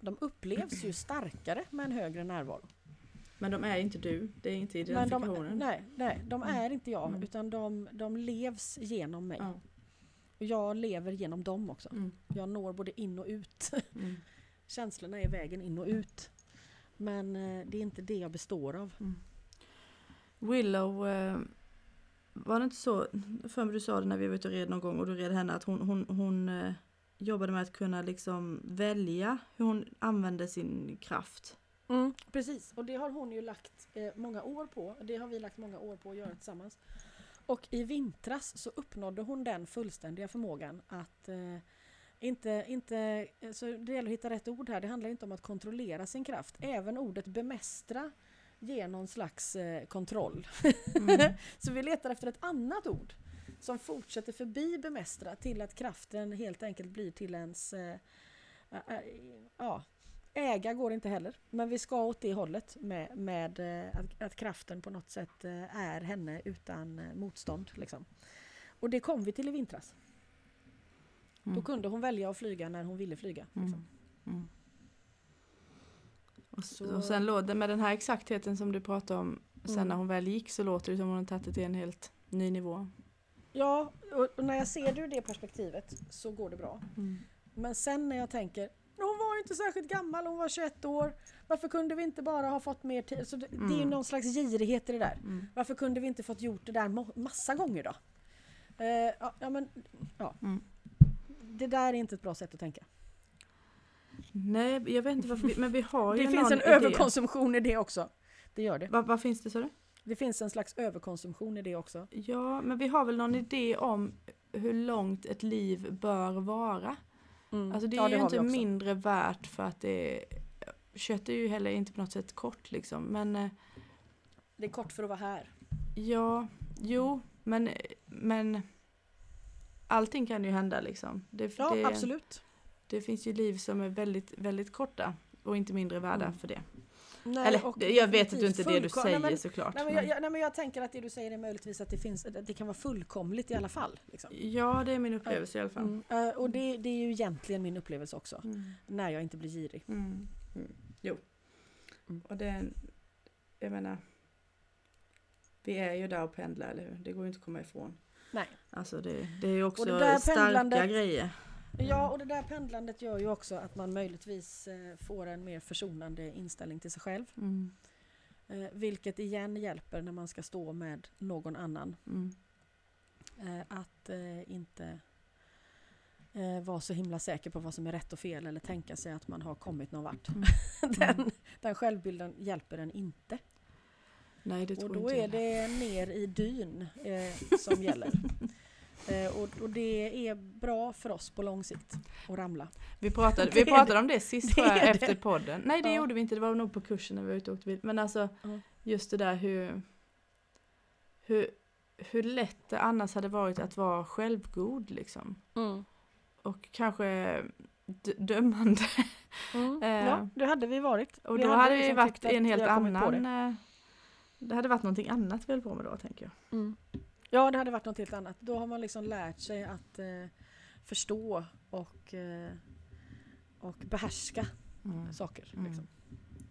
De upplevs ju starkare med en högre närvaro. Men de är inte du, det är inte identifikationen? De, nej, nej, de mm. är inte jag mm. utan de, de levs genom mig. Ja. Och jag lever genom dem också. Mm. Jag når både in och ut. Mm. Känslorna är vägen in och ut. Men eh, det är inte det jag består av. Mm. Willow, eh, var det inte så, för mig du sa det när vi var ute och red någon gång och du red henne att hon, hon, hon eh, jobbade med att kunna liksom välja hur hon använde sin kraft. Mm, precis, och det har hon ju lagt eh, många år på. Det har vi lagt många år på att göra tillsammans. Och i vintras så uppnådde hon den fullständiga förmågan att eh, inte, inte, eh, så det gäller att hitta rätt ord här. Det handlar inte om att kontrollera sin kraft. Även ordet bemästra ger någon slags eh, kontroll. Mm. så vi letar efter ett annat ord som fortsätter förbi bemästra till att kraften helt enkelt blir till ens... Äh, äh, ja, äga går inte heller, men vi ska åt det hållet med, med att, att, kraften på något sätt är henne utan motstånd. Liksom. Och det kom vi till i vintras. Mm. Då kunde hon välja att flyga när hon ville flyga. Mm. Liksom. Mm. Och, så, och sen låter med den här exaktheten som du pratade om, sen mm. när hon väl gick så låter det som hon tagit det till en helt ny nivå. Ja, och när jag ser det ur det perspektivet så går det bra. Mm. Men sen när jag tänker, hon var inte särskilt gammal, hon var 21 år. Varför kunde vi inte bara ha fått mer tid? Så det, mm. det är ju mm. någon slags girighet i det där. Mm. Varför kunde vi inte fått gjort det där massa gånger då? Uh, ja, men, ja. Mm. Det där är inte ett bra sätt att tänka. Nej, jag vet inte varför vi, men vi har ju Det finns en idé. överkonsumtion i det också. Det gör det. Vad, vad finns det så det? Finns en slags överkonsumtion i det också. Ja, men vi har väl någon idé om hur långt ett liv bör vara. Mm. Alltså det är ja, det ju inte mindre värt för att det kött är ju heller inte på något sätt kort liksom, men eh, Det är kort för att vara här. Ja, jo, men, men allting kan ju hända liksom. Det, ja, det, absolut. Det finns ju liv som är väldigt, väldigt korta och inte mindre värda mm. för det. Nej, Eller jag vet att det inte är det du säger nej, men, såklart. Nej men, jag, jag, nej men, jag, tänker att det du säger är möjligtvis att det, finns, att det kan vara fullkomligt i alla fall. Liksom. Ja, det är min upplevelse uh, i alla fall. Mm, uh, och det, det, är ju egentligen min upplevelse också. Mm. När jag inte blir girig. Mm. mm. Jo. Mm. Och det, jag menar, vi är ju där och pendlar, eller hur? Det går ju inte att komma ifrån. Nej. Alltså det, det är ju också starka grejer. Ja, och det där pendlandet gör ju också att man möjligtvis eh, får en mer försonande inställning till sig själv. Mm. Eh, vilket igen hjälper när man ska stå med någon annan. Mm. Eh, att inte vara så himla säker på vad som är rätt och fel eller tänka sig att man har kommit någon vart. Mm. den, mm. den självbilden hjälper en inte. Nej, det tror och då är det ner i dyn eh, som gäller. Eh, och, och, det är bra för oss på lång sikt att ramla. Vi pratade, vi pratade om det sist det efter det. podden. Nej det ja. gjorde vi inte, det var nog på kursen när vi var ute och åkte bil. Men alltså ja. just det där hur, hur, hur lätt det annars hade varit att vara självgod liksom. Mm. Och kanske dömande. Mm. Eh, ja, det hade vi varit. Och vi då hade, hade vi liksom varit i en helt annan... Det. Eh, det hade varit någonting annat vi höll på med då tänker jag. Mm. Ja, det hade varit något helt annat. Då har man liksom lärt sig att eh, förstå och, eh, och behärska mm. saker. Mm. Liksom.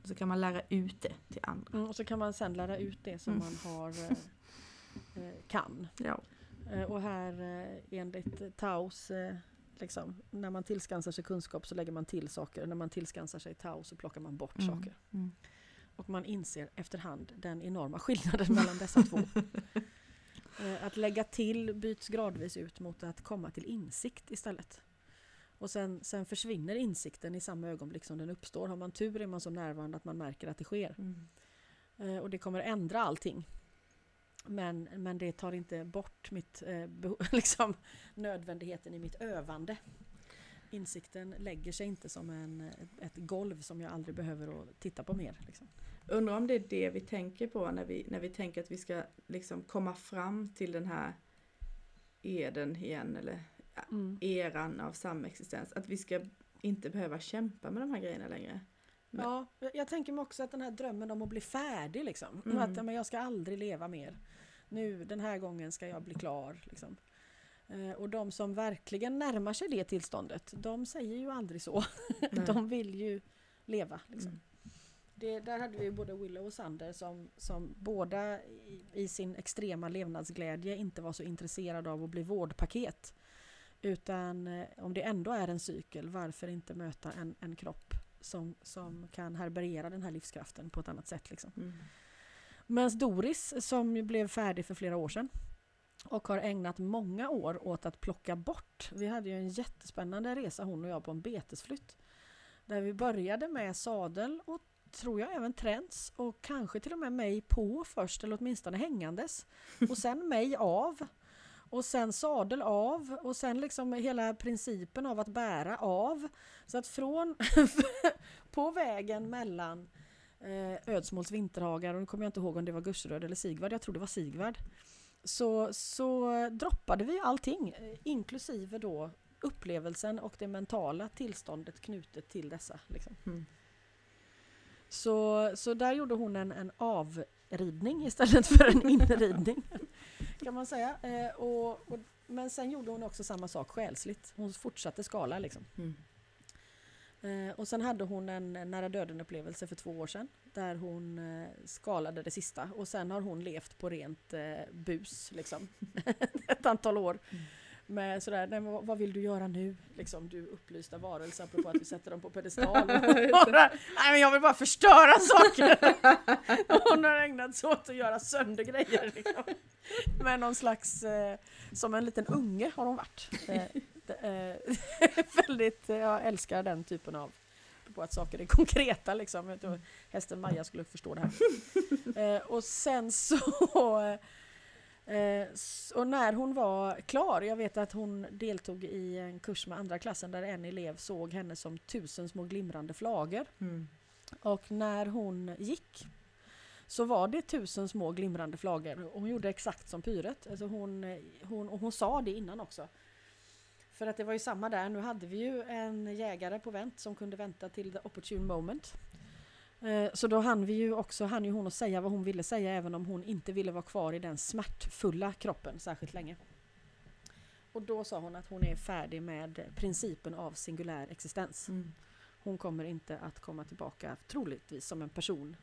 Så kan man lära ut det till andra. Mm, och så kan man sen lära ut det som Mm. man har eh, eh, kan. Ja. Eh, och här eh, enligt Taos, eh, liksom, när man tillskansar sig kunskap så lägger man till saker. När man tillskansar sig Tao så plockar man bort Mm. saker. Mm. Och man inser efterhand den enorma skillnaden mellan dessa två. Eh, Att lägga till byts gradvis ut mot att komma till insikt istället. Och sen, sen försvinner insikten i samma ögonblick som den uppstår. Har man tur är man så närvarande att man märker att det sker. Mm. Eh, Och det kommer ändra allting. Men, men det tar inte bort mitt, eh, liksom, nödvändigheten i mitt övande. Insikten lägger sig inte som en, ett, golv som jag aldrig behöver att titta på mer. Liksom. Undrar om det är det vi tänker på när vi, när vi tänker att vi ska liksom komma fram till den här eden igen eller Mm. eran av samexistens. Att vi ska inte behöva kämpa med de här grejerna längre. Men- Ja, jag- tänker mig också att den här drömmen om att bli färdig liksom. Mm. Att men jag ska aldrig leva mer. Nu, den här gången ska jag bli klar. Liksom. Eh, Och de som verkligen närmar sig det tillståndet, de säger ju aldrig så. De vill ju leva. Liksom. Mm. Det, där hade vi både Willow och Sander som, som båda i, i sin extrema levnadsglädje inte var så intresserade av att bli vårdpaket. Utan eh, om det ändå är en cykel, varför inte möta en, en kropp som, som kan härbärgera den här livskraften på ett annat sätt. Liksom. Mm. Medan Doris, som blev färdig för flera år sedan och har ägnat många år åt att plocka bort. Vi hade ju en jättespännande resa hon och jag på en betesflytt. Där vi började med sadel och tror jag även träns och kanske till och med mig på först eller åtminstone hängandes. Och sen mig av. Och sen sadel av och sen liksom hela principen av att bära av. Så att från på vägen mellan eh, Ödsmåls vinterhagar och nu kommer jag inte ihåg om det var Gusseröd eller Sigvard, jag tror det var Sigvard. Så, så droppade vi allting, inklusive då upplevelsen och det mentala tillståndet knutet till dessa. Liksom. Mm. Så, så där gjorde hon en, en avridning istället för en inridning. Kan man säga. Eh, och, och, men sen gjorde hon också samma sak själsligt. Hon fortsatte skala liksom. Mm. Eh, och sen hade hon en nära döden upplevelse för två år sedan. Där hon eh, skalade det sista. Och sen har hon levt på rent eh, bus liksom. Ett antal år. Mm. Med sådär, nej, vad, vad vill du göra nu? Liksom, du upplysta varelse, apropå att vi sätter dem på pedestal. nej men jag vill bara förstöra saker! hon har ägnat sig åt att göra sönder grejer. Liksom. Med någon slags, eh, som en liten unge har hon varit. Eh, eh, väldigt, eh, jag älskar den typen av på att saker är konkreta liksom. Hästen Maja skulle förstå det här. Eh, och sen så och när hon var klar, jag vet att hon deltog i en kurs med andra klassen där en elev såg henne som tusen små glimrande flagor. Mm. Och när hon gick så var det tusen små glimrande flagor och hon gjorde exakt som Pyret. Alltså hon, eh, hon, och hon sa det innan också. För att det var ju samma där, nu hade vi ju en jägare på vänt som kunde vänta till the opportune moment. Eh, Så då hann vi ju också, hann ju hon att säga vad hon ville säga även om hon inte ville vara kvar i den smärtfulla kroppen särskilt länge. Och då sa hon att hon är färdig med principen av singulär existens. Mm. Hon kommer inte att komma tillbaka troligtvis som en person.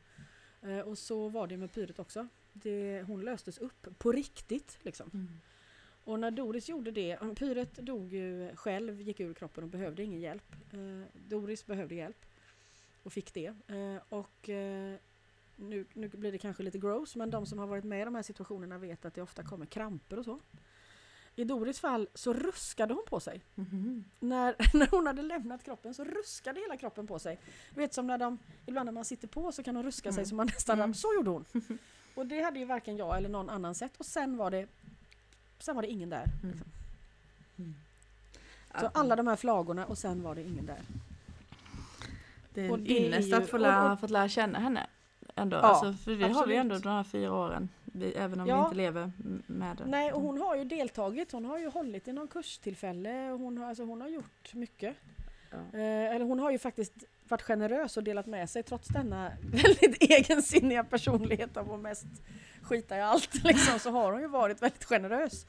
Eh, och så var det med Pyret också. Det, hon löstes upp på riktigt. Liksom. Mm. Och när Doris gjorde det, Pyret dog ju själv, gick ur kroppen och behövde ingen hjälp. Eh, Doris behövde hjälp och fick det. Eh, och eh, nu, nu blir det kanske lite gross, men de som har varit med i de här situationerna vet att det ofta kommer kramper och så. I Doris fall så ruskade hon på sig. Mhm. När, när hon hade lämnat kroppen så ruskade hela kroppen på sig. Du vet som när de, ibland när man sitter på så kan de ruska sig Mm. så man nästan Mm. Så gjorde hon. Och det hade ju varken jag eller någon annan sett. Och sen var det, sen var det ingen där. Mm. Liksom. Mm. Så alla de här flagorna och sen var det ingen där. Det är en ynnest ju- att få lära, och- fått lära känna henne. Ändå. Ja, alltså, för vi har absolut. vi ändå de här fyra åren. Vi, även om vi Ja. inte lever med det. Nej, och hon har ju deltagit. Hon har ju hållit i någon kurstillfälle. Och hon, har, alltså, hon har gjort mycket. Ja. Eh, eller hon har ju faktiskt varit generös och delat med sig trots denna väldigt egensinniga personlighet av att mest skita i allt. Liksom, så har hon ju varit väldigt generös.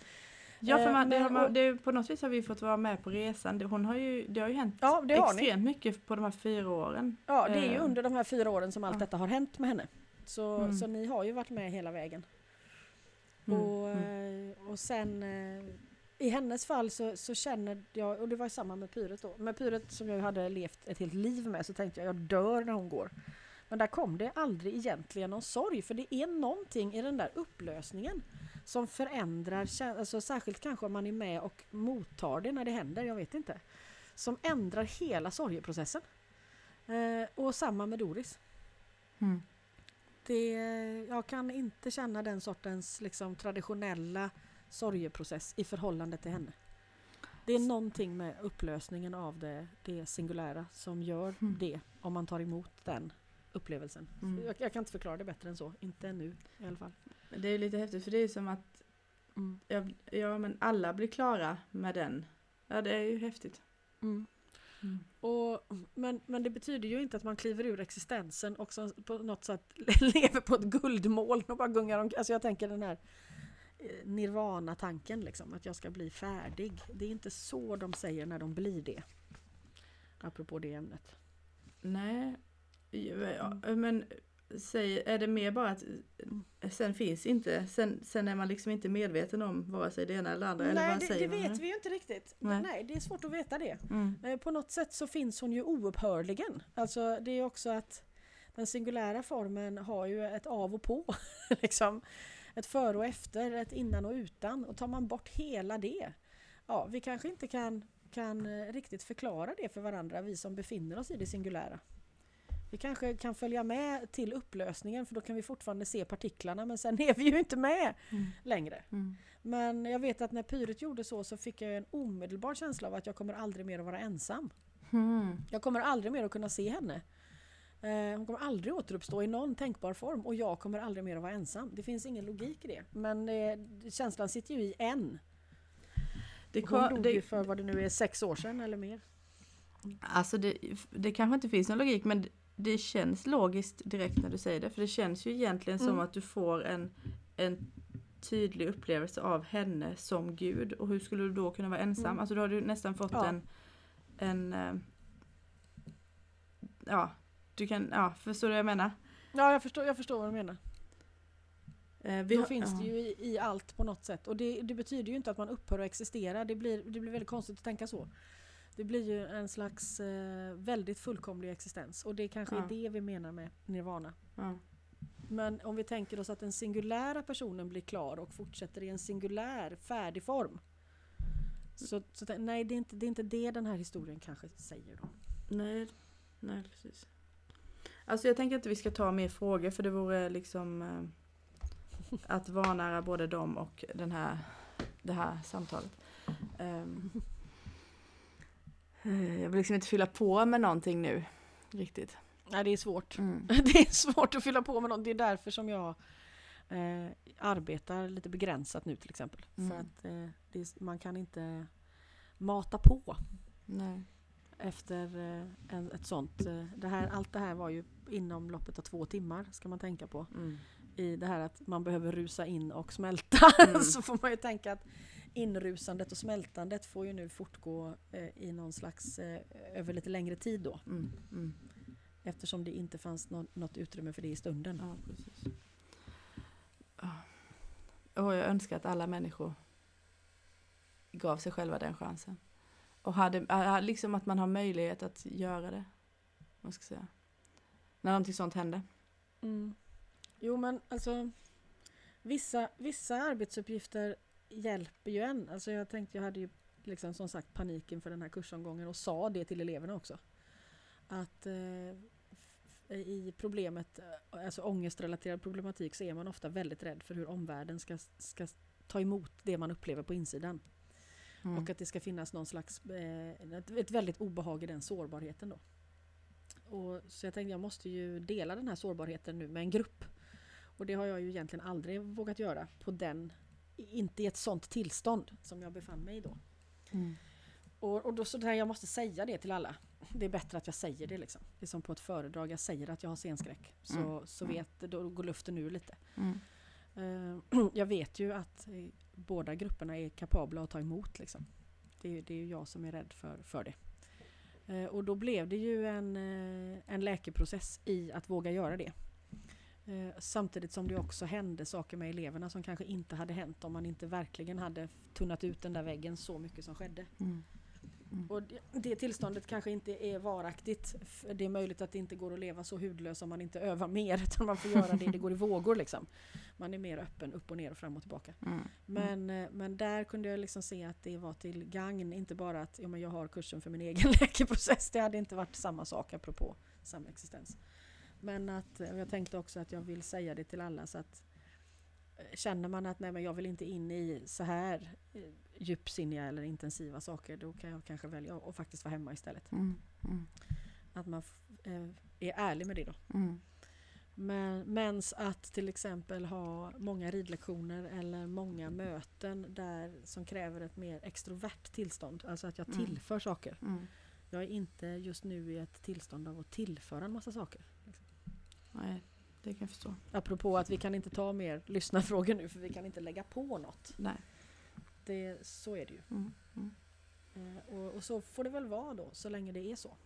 Ja, för Eh, man, det, man, det, på något vis har vi fått vara med på resan. Det, hon har ju, det har ju hänt Ja, extremt mycket på de här fyra åren. Ja, det är ju Eh, under de här fyra åren som allt ja. detta har hänt med henne. Så, Mm. så ni har ju varit med hela vägen. Mm, Och, mm. eh, och sen i hennes fall så, så känner jag, och det var samma med Pyret då, med Pyret som jag hade levt ett helt liv med så tänkte jag jag dör när hon går. Men där kom det aldrig egentligen någon sorg för det är någonting i den där upplösningen som förändrar, alltså särskilt kanske om man är med och mottar det när det händer, jag vet inte. Som ändrar hela sorgeprocessen. Eh, och samma med Doris. Mm. Det, jag kan inte känna den sortens liksom, traditionella sorgeprocess i förhållande till henne. Det är någonting med upplösningen av det, det singulära som gör Mm. det om man tar emot den upplevelsen. Mm. Jag, jag kan inte förklara det bättre än så, inte ännu i alla fall. Det är lite häftigt för det är som att Mm. ja, ja, men alla blir klara med den. Ja, det är ju häftigt. Mm. Och, men, men det betyder ju inte att man kliver ur existensen och så på något sätt lever på ett guldmoln och bara gungar om. Alltså jag tänker den här eh, nirvana-tanken liksom, att jag ska bli färdig. Det är inte så de säger när de blir det. Apropå det ämnet. Nej, ja, men säg, är det mer bara att sen finns inte, sen, sen är man liksom inte medveten om vare sig det ena eller andra. eller Nej, vad det, säger det man? vet vi ju inte riktigt. Nej. Nej. det är svårt att veta det. Mm. Eh, På något sätt så finns hon ju oupphörligen. Alltså det är också att den singulära formen har ju ett av och på. liksom. Ett före och efter, ett innan och utan. Och tar man bort hela det, ja vi kanske inte kan, kan eh, riktigt förklara det för varandra, vi som befinner oss i det singulära. Vi kanske kan följa med till upplösningen för då kan vi fortfarande se partiklarna men sen är vi ju inte med Mm. längre. Mm. Men jag vet att när Pyret gjorde så så fick jag en omedelbar känsla av att jag kommer aldrig mer att vara ensam. Mm. Jag kommer aldrig mer att kunna se henne. Eh, hon kommer aldrig återuppstå i någon tänkbar form och jag kommer aldrig mer att vara ensam. Det finns ingen logik i det. Men eh, känslan sitter ju i än. Det, Hon kom, dog ju det, för vad det nu är, sex år sedan eller mer. alltså det, det kanske inte finns någon logik men det känns logiskt direkt när du säger det. För det känns ju egentligen som Mm. att du får en, en tydlig upplevelse av henne som Gud. Och hur skulle du då kunna vara ensam? Mm. Alltså då har du nästan fått Ja. en, en eh, Ja, du kan, ja förstår du vad jag menar? Ja, jag förstår, jag förstår vad du menar. Eh, Då har- finns ja. det ju i, i allt på något sätt. Och det, det betyder ju inte att man upphör att existera. Det blir, det blir väldigt konstigt att tänka så. Det blir ju en slags eh, väldigt fullkomlig existens. Och det kanske Ja. är det vi menar med nirvana. Ja. Men om vi tänker oss att den singulära personen blir klar och fortsätter i en singulär, färdig form. Så, så nej, det är, inte, det är inte det den här historien kanske säger då. Nej, nej precis. Alltså jag tänker inte vi ska ta mer frågor för det vore liksom eh, att vanära både dem och den här, det här samtalet. Eh, jag vill liksom inte fylla på med någonting nu riktigt. Nej, det är svårt. Mm. Det är svårt att fylla på med något. Det är därför som jag eh, arbetar lite begränsat nu till exempel. För Mm. att eh, det man kan inte mata på Nej. efter eh, en, ett sånt. Eh, det här, allt det här var ju inom loppet av två timmar ska man tänka på. Mm. i det här att man behöver rusa in och smälta Mm. så får man ju tänka att inrusandet och smältandet får ju nu fortgå eh, i någon slags eh, över lite längre tid då Mm. Mm. eftersom det inte fanns nå- något utrymme för det i stunden. Ja, precis. Och jag önskar att alla människor gav sig själva den chansen. Och hade, liksom att man har möjlighet att göra det. vad ska säga. När någonting sånt händer. Mm. Jo men alltså vissa, vissa arbetsuppgifter hjälper ju en. Alltså jag tänkte jag hade ju liksom som sagt panik inför den här kursomgången och sa det till eleverna också. Att eh, i problemet, eh, alltså ångestrelaterad problematik så är man ofta väldigt rädd för hur omvärlden ska, ska ta emot det man upplever på insidan. Mm. Och att det ska finnas någon slags, eh, ett, ett väldigt obehag i den sårbarheten då. Och, så jag tänkte jag måste ju dela den här sårbarheten nu med en grupp. Och det har jag ju egentligen aldrig vågat göra på den, inte i ett sånt tillstånd som jag befann mig i då. Mm. Och, och då så där, jag måste säga det till alla. Det är bättre att jag säger det liksom. Det är som på ett föredrag, jag säger att jag har scenskräck. Så, Mm. så Mm. vet, då går luften ur lite. Mm. Eh, jag vet ju att eh, båda grupperna är kapabla att ta emot. Liksom. Det, det är ju jag som är rädd för, för det. Eh, och då blev det ju en, en läkeprocess i att våga göra det. Samtidigt som det också hände saker med eleverna som kanske inte hade hänt om man inte verkligen hade tunnat ut den där väggen så mycket som skedde. Mm. Mm. Och det, det, tillståndet kanske inte är varaktigt. Det är möjligt att det inte går att leva så hudlös om man inte övar mer. Utan man får göra det, det går i vågor liksom. Man är mer öppen upp och ner och fram och tillbaka. Mm. mm. Men, mm. men där kunde jag liksom se att det var till gagn. Inte bara att ja, men jag har kursen för min egen läkeprocess. Det hade inte varit samma sak apropå samexistens. Men att jag tänkte också att jag vill säga det till alla så att känner man att nej men jag vill inte in i så här eh, djupsinniga eller intensiva saker då kan jag kanske välja att faktiskt vara hemma istället. Mm, mm. Att man eh, är ärlig med det då. Mm. Men, mens att till exempel ha många ridlektioner eller många möten där som kräver ett mer extrovert tillstånd. Alltså att jag mm. tillför saker. Mm. Jag är inte just nu i ett tillstånd av att tillföra en massa saker. Nej, det kan jag förstå. Apropå att vi kan inte ta mer lyssnarfrågor nu för vi kan inte lägga på något. Nej. Det, så är det ju. Mm, mm. Eh, och, och, så får det väl vara då, så länge det är så.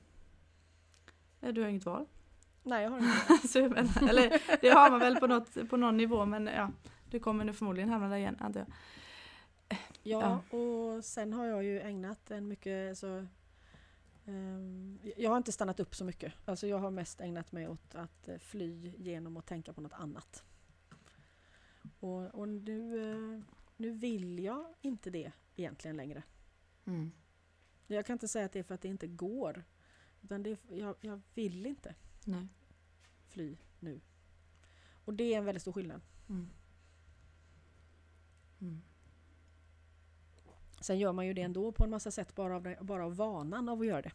Du har inget val? Nej, jag har inget val. Eller det har man väl på, något, på någon nivå men ja, du kommer nu förmodligen hamna där igen antar jag. Ja, ja, och sen har jag ju ägnat en mycket så um, Jag har inte stannat upp så mycket. Alltså jag har mest ägnat mig åt att eh, fly genom att tänka på något annat. Och, och nu uh, nu vill jag inte det egentligen längre. Mm. Jag kan inte säga att det är för att det inte går. Utan det är, jag, jag vill inte Nej. fly nu. Och det är en väldigt stor skillnad. Mm. Mm. Sen gör man ju det ändå på en massa sätt bara av, bara av vanan av att göra det.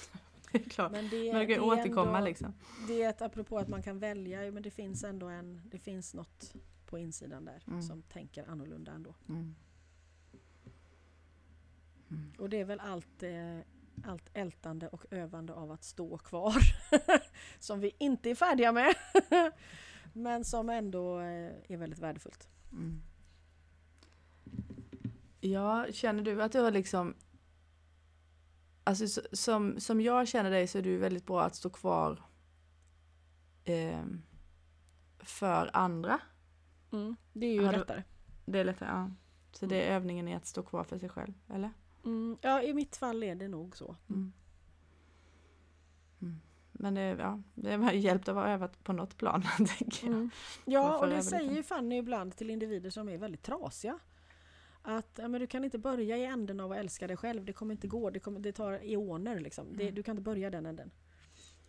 det är klart. Men det, man kan återkomma ändå, liksom. Det är ett apropå att man kan välja, men det finns ändå en, det finns något på insidan där mm. som tänker annorlunda ändå. Mm. Mm. Och det är väl allt, eh, allt ältande och övande av att stå kvar som vi inte är färdiga med. Men som ändå eh, är väldigt värdefullt. Mm. Ja, känner du att du har liksom Alltså som, som jag känner dig så är du väldigt bra att stå kvar eh, för andra. Mm, det är ju ja, lättare. Det är lättare, ja. Så det är mm. övningen i att stå kvar för sig själv, eller? Mm, ja, i mitt fall är det nog så. Mm. mm. Men det, ja, det har hjälpt att vara övat på något plan, tänker jag. Mm. Ja, och det säger ju Fanny ibland till individer som är väldigt trasiga. Att men du kan inte börja i änden av att älska dig själv, det kommer inte gå, det, kommer, det tar eoner liksom. Det, du kan inte börja den änden.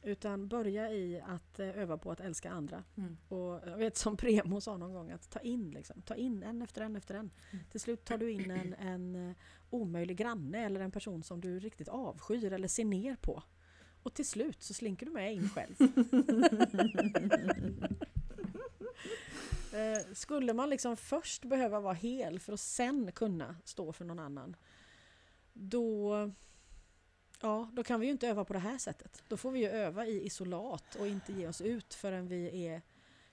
Utan börja i att eh, öva på att älska andra. Mm. Och jag vet som Premo sa någon gång att ta in, liksom, ta in en efter en efter en. Mm. Till slut tar du in en, en eh, omöjlig granne eller en person som du riktigt avskyr eller ser ner på. Och till slut så slinker du med in själv. Eh, skulle man liksom först behöva vara hel för att sen kunna stå för någon annan. Då Ja, då kan vi ju inte öva på det här sättet. Då får vi ju öva i isolat och inte ge oss ut förrän vi är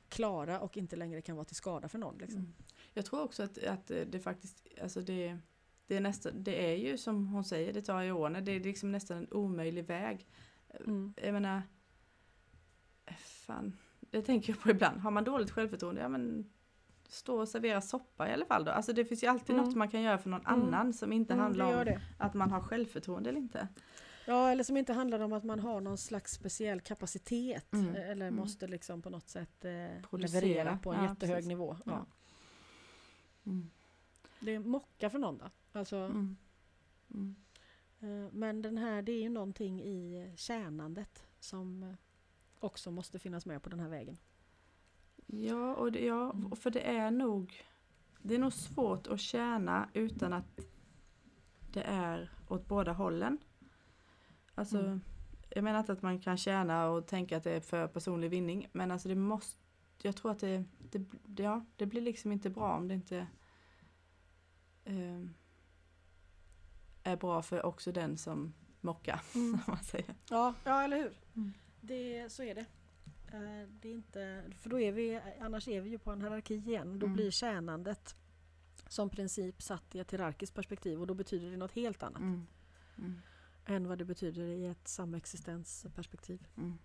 klara och inte längre kan vara till skada för någon. Liksom. Mm. Jag tror också att, att det faktiskt, alltså det, det, är nästan, det är ju som hon säger, det tar ju år, det är liksom nästan en omöjlig väg. Mm. Jag menar, fan, det tänker jag på ibland. Har man dåligt självförtroende, ja men stå och servera soppa i alla fall då. Alltså det finns ju alltid mm. något man kan göra för någon mm. annan som inte mm, handlar om att man har självförtroende eller inte. Ja, eller som inte handlar om att man har någon slags speciell kapacitet mm. eller mm. måste liksom på något sätt eh, leverera på en ja, jättehög precis. nivå. Ja. Mm. Det är mocka för någon då. Alltså, mm. Eh, men den här, det är ju någonting i tjänandet som eh, också måste finnas med på den här vägen. Ja, och det, ja, mm. för det är nog det är nog svårt att tjäna utan att det är åt båda hållen. Alltså, mm. Jag menar inte att man kan tjäna och tänka att det är för personlig vinning. Men alltså det måste, jag tror att det, det, ja, det blir liksom inte bra om det inte eh, är bra för också den som mockar. Mm. man säger. Ja, ja, eller hur. Mm. Det, så är det. Eh, det är inte, för då är vi, annars är vi ju på en hierarki igen. Då Mm. blir tjänandet som princip satt i ett hierarkiskt perspektiv och då betyder det något helt annat Mm. Mm. än vad det betyder i ett samexistensperspektiv. Mm.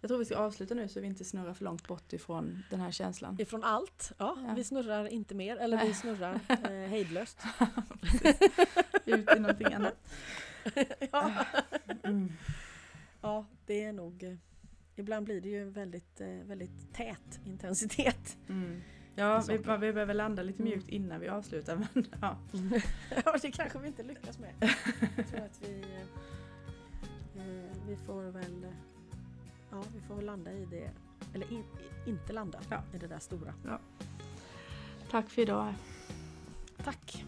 Jag tror vi ska avsluta nu så vi inte snurrar för långt bort ifrån den här känslan. Ifrån allt, ja, Ja. vi snurrar inte mer, eller vi snurrar eh, hejdlöst. Ut i någonting annat. ja. Mm. ja, det är nog... eh, Ibland blir det ju väldigt, eh, väldigt tät intensitet. Mm. Ja, vi, vi behöver landa lite mjukt innan vi avslutar. Men, ja. ja, det kanske vi inte lyckas med. Jag tror att vi, eh, vi får väl ja, vi får väl landa i det, eller in, inte landa Ja. i det där stora. Tack för idag. Tack!